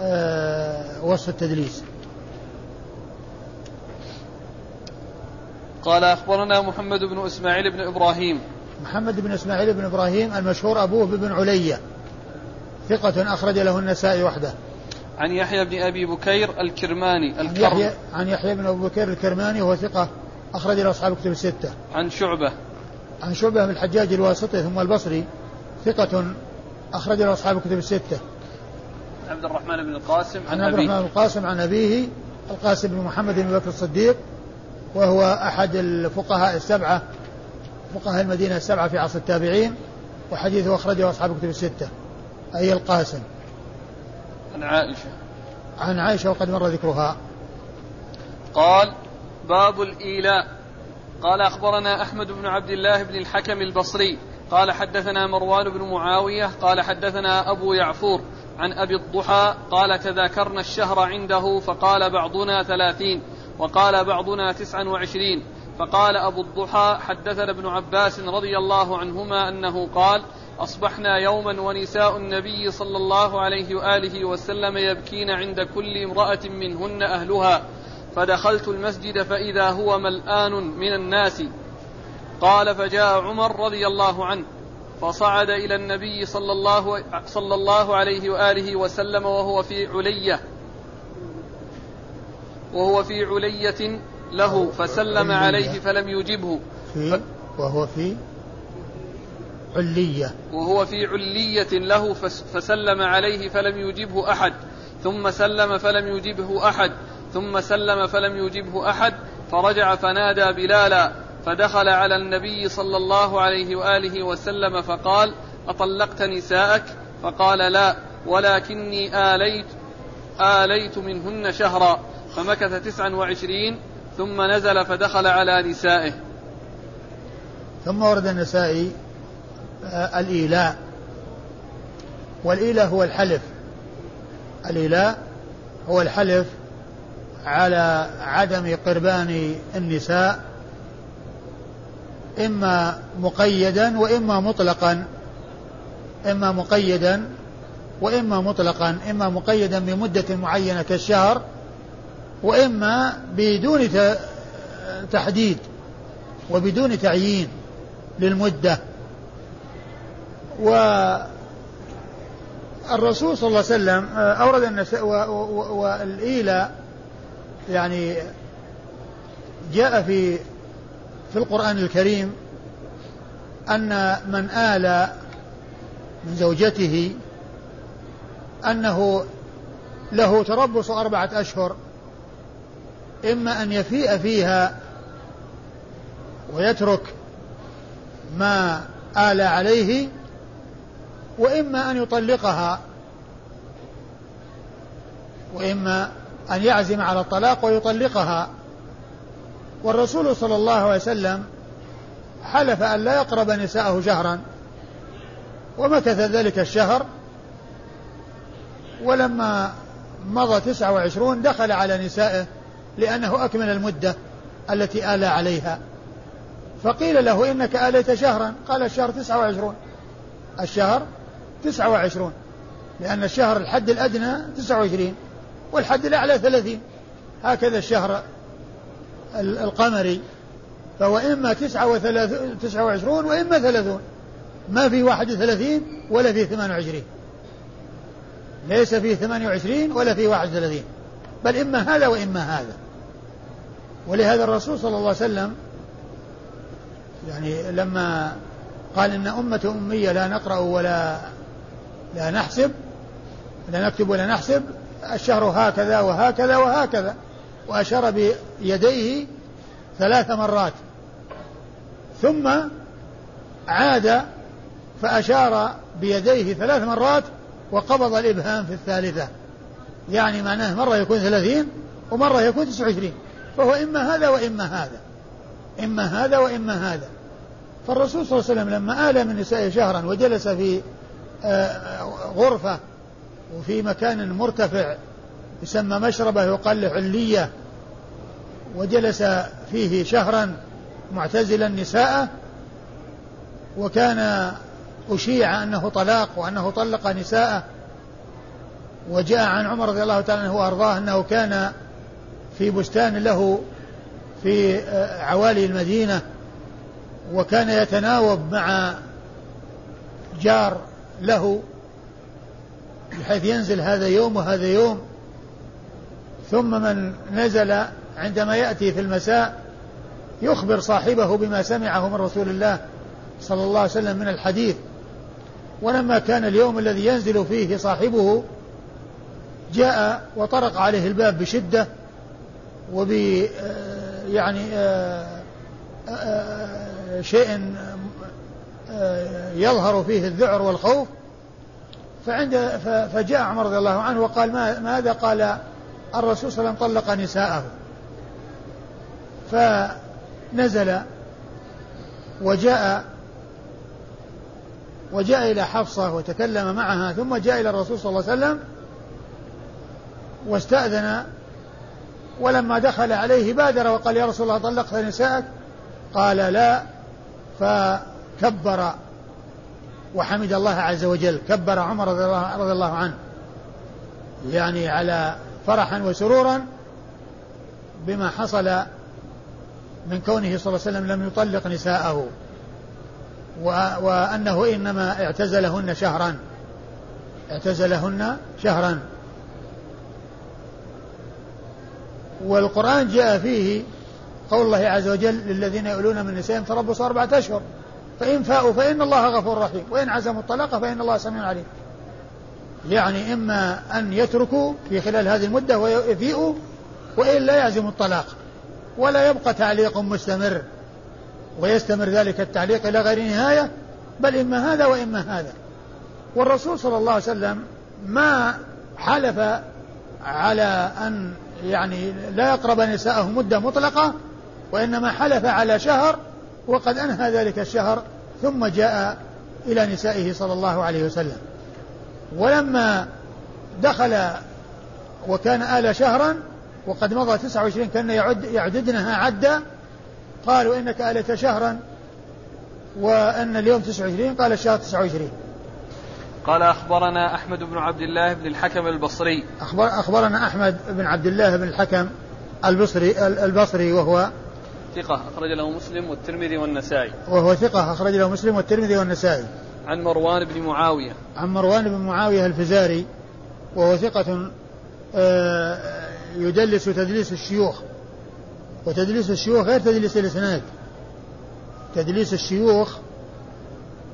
آه، وصف التدليس. قال أخبرنا محمد بن إسماعيل بن إبراهيم. محمد بن إسماعيل بن إبراهيم المشهور أبوه بن علية. ثقة أخرج له النسائي وحده. عن يحيى بن أبي بكير الكرماني عن يحيى, عن يحيى بن أبي بكير الكرماني وهو ثقة أخرج له أصحاب كتب الستة. عن شعبة. عن شعبة من الحجاج الواسطي ثم البصري ثقة أخرج له أصحاب كتب الستة. عبد الرحمن بن القاسم عن, عن عبد الرحمن بن القاسم عن أبيه القاسم بن محمد بن بكر الصديق وهو أحد الفقهاء السبعة فقهاء المدينة السبعة في عصر التابعين وحديثه أخرجه أصحاب كتب الستة. أي القاسم. عن عائشة. عن عائشة وقد مر ذكرها. قال باب الإيلاء. قال أخبرنا أحمد بن عبد الله بن الحكم البصري. قال حدثنا مروان بن معاوية. قال حدثنا أبو يعفور عن أبي الضحى. قال تذاكرنا الشهر عنده فقال بعضنا ثلاثين وقال بعضنا تسعا وعشرين. فقال أبو الضحى حدثنا ابن عباس رضي الله عنهما أنه قال أصبحنا يوما ونساء النبي صلى الله عليه وآله وسلم يبكين عند كل امرأة منهن أهلها. فدخلت المسجد فإذا هو ملآن من الناس. قال فجاء عمر رضي الله عنه فصعد إلى النبي صلى الله, صلى الله عليه وآله وسلم وهو في علية. وهو في علية له فسلم عليه فلم يجبه. وهو في؟ علية. وهو في علية له فسلم عليه فلم يجبه أحد ثم سلم فلم يجبه أحد ثم سلم فلم يجبه أحد فرجع فنادى بلالا فدخل على النبي صلى الله عليه وآله وسلم فقال أطلقت نساءك؟ فقال لا ولكني آليت آليت منهن شهرا فمكث تسعا وعشرين ثم نزل فدخل على نسائه. ثم ورد النسائي الإيلاء. والإيلاء هو الحلف. الإيلاء هو الحلف على عدم قربان النساء إما مقيدا وإما مطلقا. إما مقيدا وإما مطلقا. إما مقيدا بمدة معينة كالشهر وإما بدون تحديد وبدون تعيين للمدة. والرسول صلى الله عليه وسلم أورد النساء والإيلاء يعني جاء في في القرآن الكريم أن من آل من زوجته أنه له تربص أربعة أشهر إما أن يفيء فيها ويترك ما آل عليه وإما أن يطلقها وإما أن يعزم على الطلاق ويطلقها. والرسول صلى الله عليه وسلم حلف أن لا يقرب نساءه شهرا ومكث ذلك الشهر. ولما مضى تسعة وعشرون دخل على نسائه لأنه أكمل المدة التي آلى عليها. فقيل له إنك آليت شهرا. قال الشهر تسعة وعشرون. الشهر تسعة وعشرون. لأن الشهر الحد الأدنى تسعة وعشرين والحد الأعلى ثلاثين. هكذا الشهر القمري. فهو إما تسعة, تسعة وعشرون وإما ثلاثون. ما في واحد وثلاثين ولا في ثمان وعشرين. ليس في ثمان وعشرين ولا في واحد وثلاثين. بل إما هذا وإما هذا. ولهذا الرسول صلى الله عليه وسلم يعني لما قال إن أمة أمية لا نقرأ ولا لا نحسب لا نكتب ولا نحسب الشهر هكذا وهكذا وهكذا وأشار بيديه ثلاث مرات. ثم عاد فأشار بيديه ثلاث مرات وقبض الإبهام في الثالثة. يعني معناه مرة يكون ثلاثين ومرة يكون تسعة وعشرين. فهو إما هذا وإما هذا. إما هذا وإما هذا. فالرسول صلى الله عليه وسلم لما آل من نسائه شهرا وجلس في غرفة وفي مكان مرتفع يسمى مشربة يقال علية وجلس فيه شهرا معتزلا نساءه وكان أشيع أنه طلاق وأنه طلق نساءه. وجاء عن عمر رضي الله تعالى عنه وأرضاه أنه كان في بستان له في عوالي المدينة وكان يتناوب مع جار له بحيث ينزل هذا يوم وهذا يوم ثم من نزل عندما يأتي في المساء يخبر صاحبه بما سمعه من رسول الله صلى الله عليه وسلم من الحديث. ولما كان اليوم الذي ينزل فيه صاحبه جاء وطرق عليه الباب بشدة وب آه، يعني آه، آه، شيء يظهر فيه الذعر والخوف فعند فجاء عمر رضي الله عنه وقال ما ماذا قال الرسول صلى الله عليه وسلم؟ طلق نساءه. فنزل وجاء وجاء إلى حفصة وتكلم معها ثم جاء إلى الرسول صلى الله عليه وسلم واستأذن ولما دخل عليه بادر وقال يا رسول الله طلقت نساءك؟ قال لا. فكبر وحمد الله عز وجل كبر عمر رضي الله عنه يعني على فرحا وسرورا بما حصل من كونه صلى الله عليه وسلم لم يطلق نساءه وأنه إنما اعتزلهن شهرا اعتزلهن شهرا. والقرآن جاء فيه قول الله عز وجل للذين يؤلون من نسائهم تربصوا أربعة أشهر. فإن فاءوا فإن الله غفور رحيم. وإن عزموا الطلاق فإن الله سميع عليم. يعني إما أن يتركوا في خلال هذه المدة ويفيئوا وإلا يعزموا الطلاق. ولا يبقى تعليق مستمر. ويستمر ذلك التعليق إلى غير نهاية بل إما هذا وإما هذا. والرسول صلى الله عليه وسلم ما حلف على أن يعني لا يقرب نساءه مدة مطلقة وإنما حلف على شهر وقد أنهى ذلك الشهر ثم جاء إلى نسائه صلى الله عليه وسلم. ولما دخل وكان آل شهرا وقد مضى 29 كان يعد يعددنها عدا قالوا إنك آلت شهرا وأن اليوم 29 قال الشهر 29 قال أخبرنا أحمد بن عبد الله بن الحكم البصري. أخبر أخبرنا أحمد بن عبد الله بن الحكم البصري البصري وهو ثقة أخرج له مسلم والترمذي والنسائي. وهو ثقة أخرج له مسلم والترمذي والنسائي. عن مروان بن معاوية. عن مروان بن معاوية الفزاري وهو ثقة آه، يدلس تدليس الشيوخ. وتدليس الشيوخ غير تدليس الإسناد. تدليس الشيوخ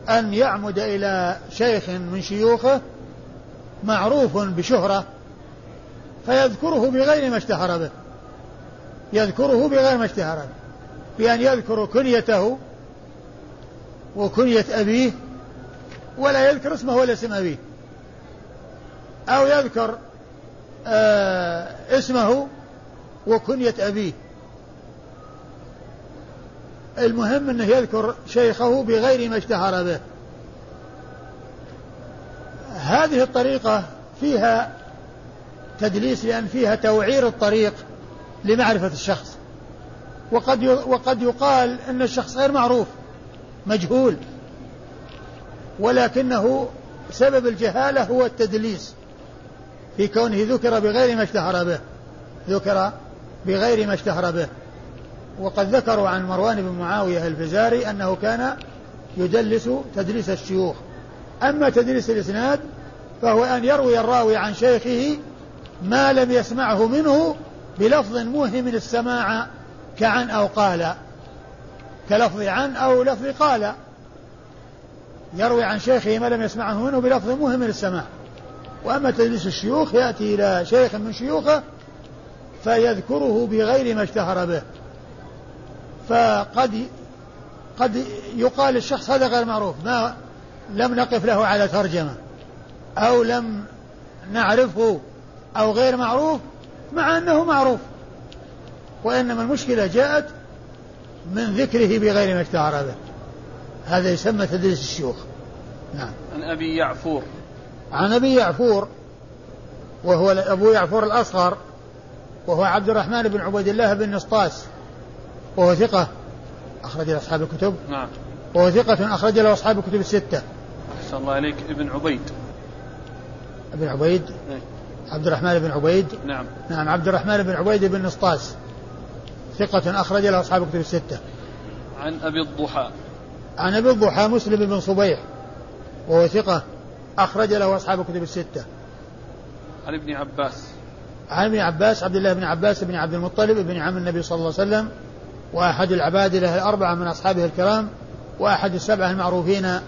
أن يعمد إلى شيخ من شيوخه معروف بشهرة فيذكره بغير ما اشتهر به. يذكره بغير ما اشتهر به. بأن يذكر كنيته وكنية أبيه ولا يذكر اسمه ولا اسم أبيه. أو يذكر آه اسمه وكنية أبيه. المهم أنه يذكر شيخه بغير ما اشتهر به. هذه الطريقة فيها تدليس لأن فيها توعير الطريق لمعرفة الشخص. وقد وقد يقال أن الشخص غير معروف مجهول ولكنه سبب الجهالة هو التدليس في كونه ذكر بغير ما اشتهر به ذكر بغير ما اشتهر به. وقد ذكروا عن مروان بن معاوية الفزاري أنه كان يدلس تدليس الشيوخ. أما تدليس الإسناد فهو أن يروي الراوي عن شيخه ما لم يسمعه منه بلفظ موهم السماع كعن أو قال. كلفظ عن أو لفظ قال. يروي عن شيخه ما لم يسمعه منه بلفظ موهم السماع وأما تدليس الشيوخ يأتي إلى شيخ من شيوخه فيذكره بغير ما اشتهر به. فقد قد يقال الشخص هذا غير معروف. ما لم نقف له على ترجمة. أو لم نعرفه أو غير معروف مع أنه معروف. وإنما المشكلة جاءت من ذكره بغير ما اشتهر به هذا يسمى تدريس الشيوخ. نعم. عن أبي يعفور. عن أبي يعفور وهو أبو يعفور الأصغر وهو عبد الرحمن بن عبيد الله بن نسطاس وهو ثقة أخرج له أصحاب الكتب. نعم. وهو ثقة أخرج له أصحاب الكتب الستة. أحسن الله عليك ابن عبيد. ابن عبيد إيه؟ عبد الرحمن بن عبيد. نعم. نعم عبد الرحمن بن عبيد بن نسطاس ثقة أخرج له أصحاب الكتب الستة. عن أبي الضحى. عن أبي الضحى مسلم بن صبيح وهو ثقة أخرج له أصحاب الكتب الستة. عن ابن عباس. عن ابن عباس عبد الله بن عباس بن عبد المطلب بن عم النبي صلى الله عليه وسلم وأحد العبادلة الأربعة من أصحابه الكرام وأحد السبعة المعروفين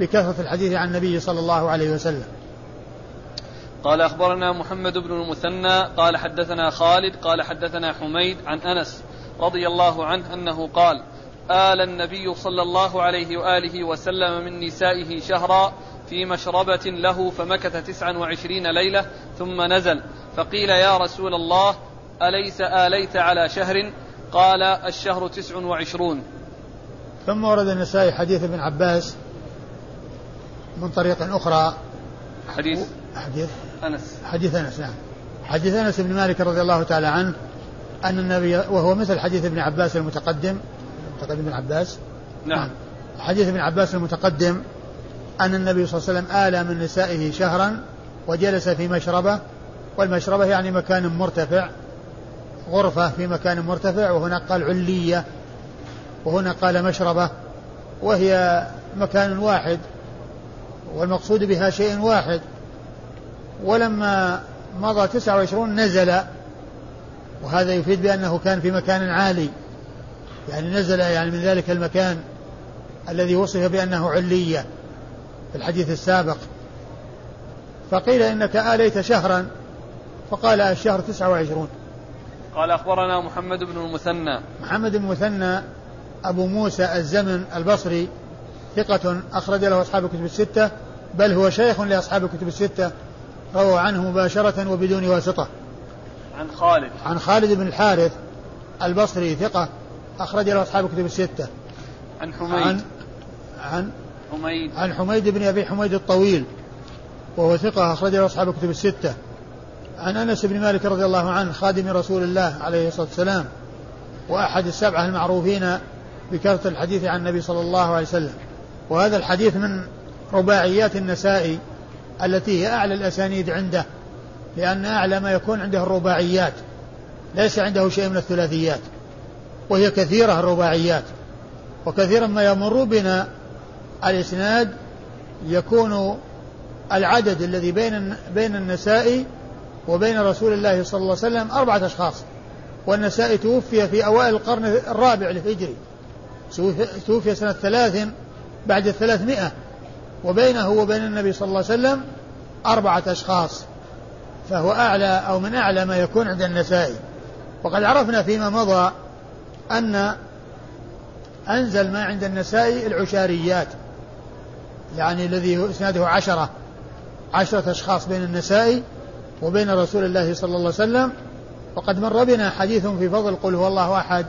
بكثرة الحديث عن النبي صلى الله عليه وسلم. قال أخبرنا محمد بن المثنى قال حدثنا خالد قال حدثنا حميد عن أنس رضي الله عنه أنه قال آل النبي صلى الله عليه وآله وسلم من نسائه شهرا في مشربة له فمكث تسعا وعشرين ليلة ثم نزل. فقيل يا رسول الله أليس آليت على شهر؟ قال الشهر تسع وعشرون. ثم ورد النسائي حديث ابن عباس من طريق أخرى. حديث حديث أنس. حديث أنس نعم. حديث أنس بن مالك رضي الله تعالى عنه. أن النبي وهو مثل حديث ابن عباس المتقدم المتقدم ابن عباس؟ نعم. حديث ابن عباس المتقدم أن النبي صلى الله عليه وسلم آلى من نسائه شهرا وجلس في مشربة والمشربة يعني مكان مرتفع غرفة في مكان مرتفع وهنا قال علية وهنا قال مشربة وهي مكان واحد والمقصود بها شيء واحد. ولما مضى 29 نزل وهذا يفيد بأنه كان في مكان عالي. يعني نزل يعني من ذلك المكان الذي وصف بأنه علية في الحديث السابق. فقيل إنك آليت شهرا فقال الشهر 29 قال أخبرنا محمد بن المثنى. محمد بن المثنى أبو موسى الزمن البصري ثقة أخرج له أصحاب الكتب الستة بل هو شيخ لأصحاب الكتب الستة روى عنه مباشرة وبدون واسطة. عن خالد. عن خالد بن الحارث البصري ثقة أخرج له أصحاب الكتب الستة. عن حميد. عن عن حميد. عن حميد بن أبي حميد الطويل وهو ثقة أخرج له أصحاب الكتب الستة. عن أنس بن مالك رضي الله عنه خادم رسول الله عليه الصلاة والسلام وأحد السبعة المعروفين بكثرة الحديث عن النبي صلى الله عليه وسلم. وهذا الحديث من رباعيات النسائي التي هي أعلى الأسانيد عنده. لأن أعلى ما يكون عنده الرباعيات ليس عنده شيء من الثلاثيات وهي كثيرة الرباعيات وكثيرا ما يمر بنا الإسناد يكون العدد الذي بين بين النسائي وبين رسول الله صلى الله عليه وسلم أربعة أشخاص والنسائي توفي في أوائل القرن الرابع الهجري توفي سنة ثلاث بعد الثلاثمائة وبينه وبين النبي صلى الله عليه وسلم أربعة أشخاص. فهو أعلى أو من أعلى ما يكون عند النسائي. وقد عرفنا فيما مضى أن أنزل ما عند النسائي العشاريات يعني الذي إسناده عشرة عشرة أشخاص بين النسائي وبين رسول الله صلى الله عليه وسلم. وقد مر بنا حديث في فضل قل هو الله أحد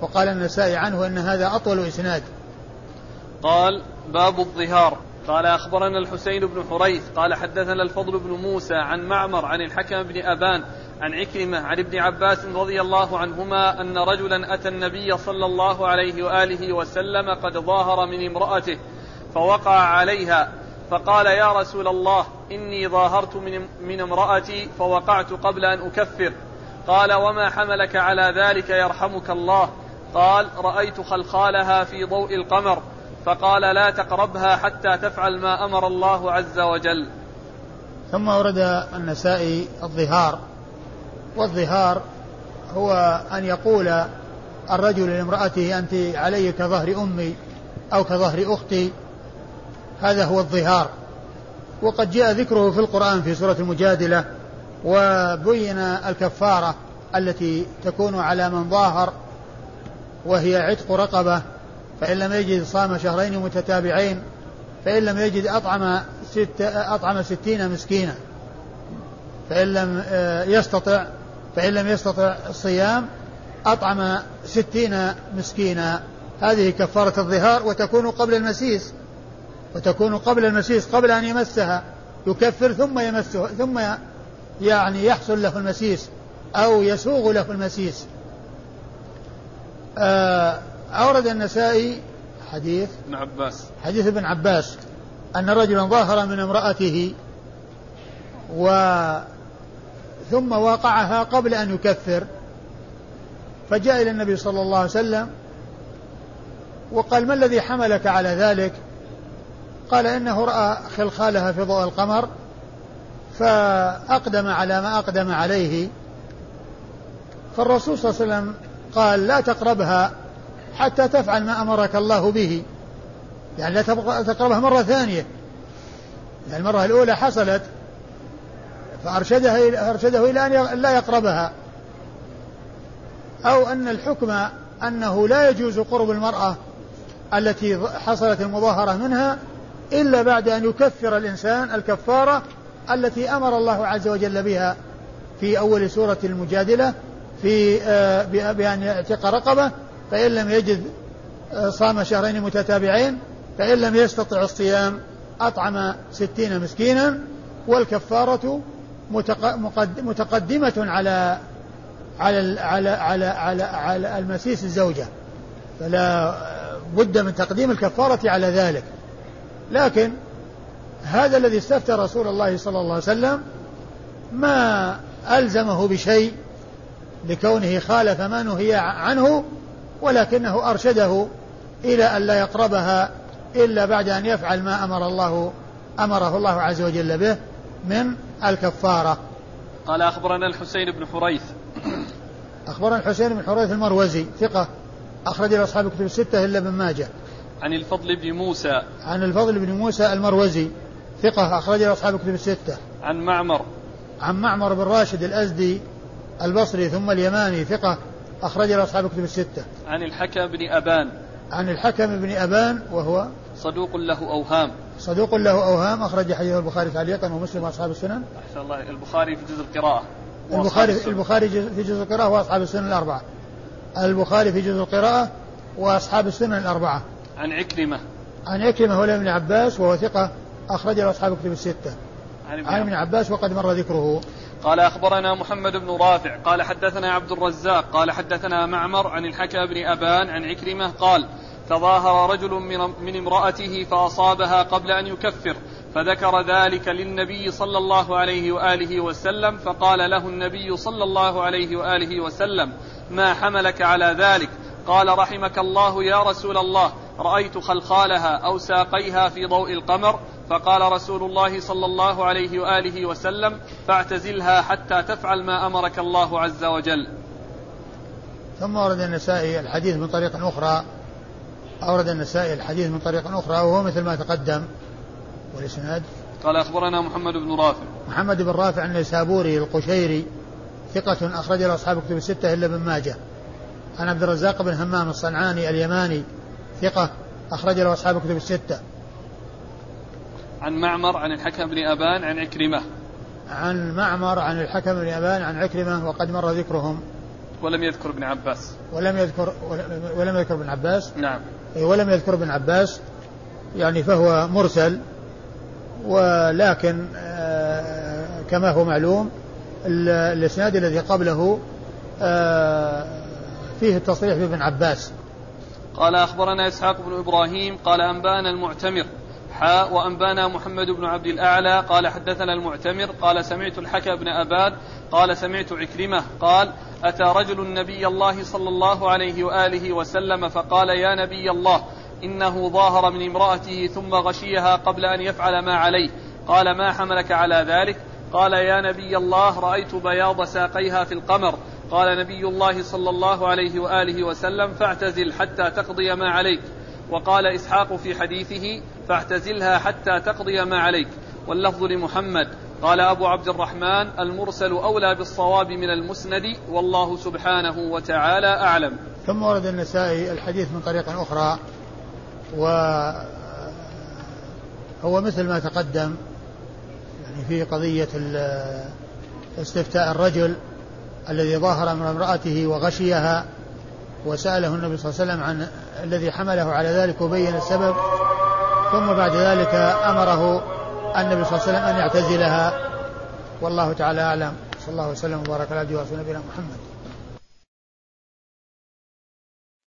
وقال النسائي عنه أن هذا أطول إسناد. قال باب الظهار. قال أخبرنا الحسين بن حريث قال حدثنا الفضل بن موسى عن معمر عن الحكم بن أبان عن عكرمة عن ابن عباس رضي الله عنهما أن رجلا أتى النبي صلى الله عليه وآله وسلم قد ظاهر من امرأته فوقع عليها فقال يا رسول الله إني ظاهرت من, من امرأتي فوقعت قبل أن أكفر قال وما حملك على ذلك يرحمك الله قال رأيت خلخالها في ضوء القمر فقال لا تقربها حتى تفعل ما أمر الله عز وجل. ثم ورد النسائي الظهار. والظهار هو أن يقول الرجل لامرأته أنت علي كظهر أمي أو كظهر أختي؟ هذا هو الظهار. وقد جاء ذكره في القرآن في سورة المجادلة وبين الكفارة التي تكون على من ظاهر وهي عتق رقبة. فإن لم يجد صام شهرين متتابعين فإن لم يجد أطعم ست أطعم ستين مسكينا فإن لم آه، يستطع فإن لم يستطع الصيام أطعم ستين مسكينا. هذه كفارة الظهار وتكون قبل المسيس وتكون قبل المسيس قبل أن يمسها. يكفر ثم يمسه ثم يعني يحصل له المسيس أو يسوغ له المسيس. آه أورد النسائي حديث ابن عباس. حديث ابن عباس أن رجلا ظاهر من امرأته و ثم واقعها قبل أن يكفر فجاء إلى النبي صلى الله عليه وسلم وقال ما الذي حملك على ذلك؟ قال إنه رأى خلخالها في ضوء القمر فأقدم على ما أقدم عليه. فالرسول صلى الله عليه وسلم قال لا تقربها حتى تفعل ما أمرك الله به. يعني لا تقربها مرة ثانية. يعني المرة الأولى حصلت فأرشدها أرشده إلى أن لا يقربها. أو أن الحكم أنه لا يجوز قرب المرأة التي حصلت المظاهرة منها إلا بعد أن يكفر الإنسان الكفارة التي أمر الله عز وجل بها في أول سورة المجادلة في آه، بأن يعتق رقبة فإن لم يجد آه، صام شهرين متتابعين فإن لم يستطع الصيام أطعم ستين مسكينا والكفارة متقدمة على على على على على, على المسيس الزوجة. فلا بد من تقديم الكفارة على ذلك. لكن هذا الذي استفتى رسول الله صلى الله عليه وسلم ما ألزمه بشيء لكونه خالف ما نهي عنه ولكنه أرشده إلى أن لا يقربها إلا بعد أن يفعل ما أمر الله أمره الله عز وجل به من الكفارة. قال أخبرنا الحسين بن حريث. أخبرنا الحسين بن حريث المروزي ثقة أخرج له أصحاب الكتب الستة إلا ابن ماجه. عن الفضل بن موسى. عن الفضل بن موسى المروزي ثقة أخرج له أصحاب الكتب الستة. عن معمر. عن معمر بن راشد الأزدي البصري ثم اليماني ثقة. أخرج له أصحاب الكتب الستة. عن الحكم بن أبان. عن الحكم بن أبان وهو صدوق له أوهام. صدوق له أوهام أخرج حديث البخاري تعليقا ومسلم وأصحاب السنن. أحسن الله البخاري في جزء القراءة. البخاري البخاري في جزء القراءة وأصحاب السنن الأربعة. البخاري في جزء القراءة وأصحاب السنن الأربعة. عن عكرمة. عن عكرمة هو ابن عباس وهو ثقة أخرج له أصحاب الكتب الستة. عن ابن عباس وقد مر ذكره. قال أخبرنا محمد بن رافع قال حدثنا عبد الرزاق قال حدثنا معمر عن الحكى بن أبان عن عكرمة قال تظاهر رجل من امرأته فأصابها قبل أن يكفر فذكر ذلك للنبي صلى الله عليه وآله وسلم فقال له النبي صلى الله عليه وآله وسلم ما حملك على ذلك؟ قال رحمك الله يا رسول الله رأيت خلخالها أو ساقيها في ضوء القمر فقال رسول الله صلى الله عليه وآله وسلم فاعتزلها حتى تفعل ما أمرك الله عز وجل. ثم ورد النسائي الحديث من طريق أخرى أورد النسائي الحديث من طريق أخرى وهو مثل ما تقدم. والإسناد؟ قال أخبرنا محمد بن رافع. محمد بن رافع النيسابوري القشيري ثقة أخرج له أصحاب كتب الستة إلا ابن ماجه. عن عبد الرزاق بن همام الصنعاني اليماني ثقة أخرج له أصحاب كتب الستة. عن معمر عن الحكم بن أبان عن عكرمة. عن معمر عن الحكم بن أبان عن عكرمة وقد مر ذكرهم. ولم يذكر ابن عباس. ولم يذكر ولم يذكر ابن عباس. نعم. ولم يذكر ابن عباس. يعني فهو مرسل. ولكن آه، كما هو معلوم الإسناد الذي قبله آه، فيه التصريح بابن عباس. قال أخبرنا إسحاق بن إبراهيم قال أنبانا المعتمر. حاء وأنبانا محمد بن عبد الأعلى قال حدثنا المعتمر قال سمعت الحكى بن أباد قال سمعت عكرمة قال أتى رجل النبي الله صلى الله عليه وآله وسلم فقال يا نبي الله إنه ظاهر من امرأته ثم غشيها قبل أن يفعل ما عليه. قال ما حملك على ذلك؟ قال يا نبي الله رأيت بياض ساقيها في القمر. قال نبي الله صلى الله عليه وآله وسلم فاعتزل حتى تقضي ما عليك. وقال إسحاق في حديثه فاعتزلها حتى تقضي ما عليك. واللفظ لمحمد. قال أبو عبد الرحمن المرسل أولى بالصواب من المسند والله سبحانه وتعالى أعلم. ثم ورد النسائي الحديث من طريق أخرى و هو مثل ما تقدم يعني في قضية استفتاء الرجل الذي ظاهر من امرأته وغشيها وسأله النبي صلى الله عليه وسلم عن الذي حمله على ذلك وبين السبب ثم بعد ذلك أمره النبي صلى الله عليه وسلم أن يعتزلها. والله تعالى أعلم. صلى الله وسلم وبارك على عبده ورسوله نبينا محمد.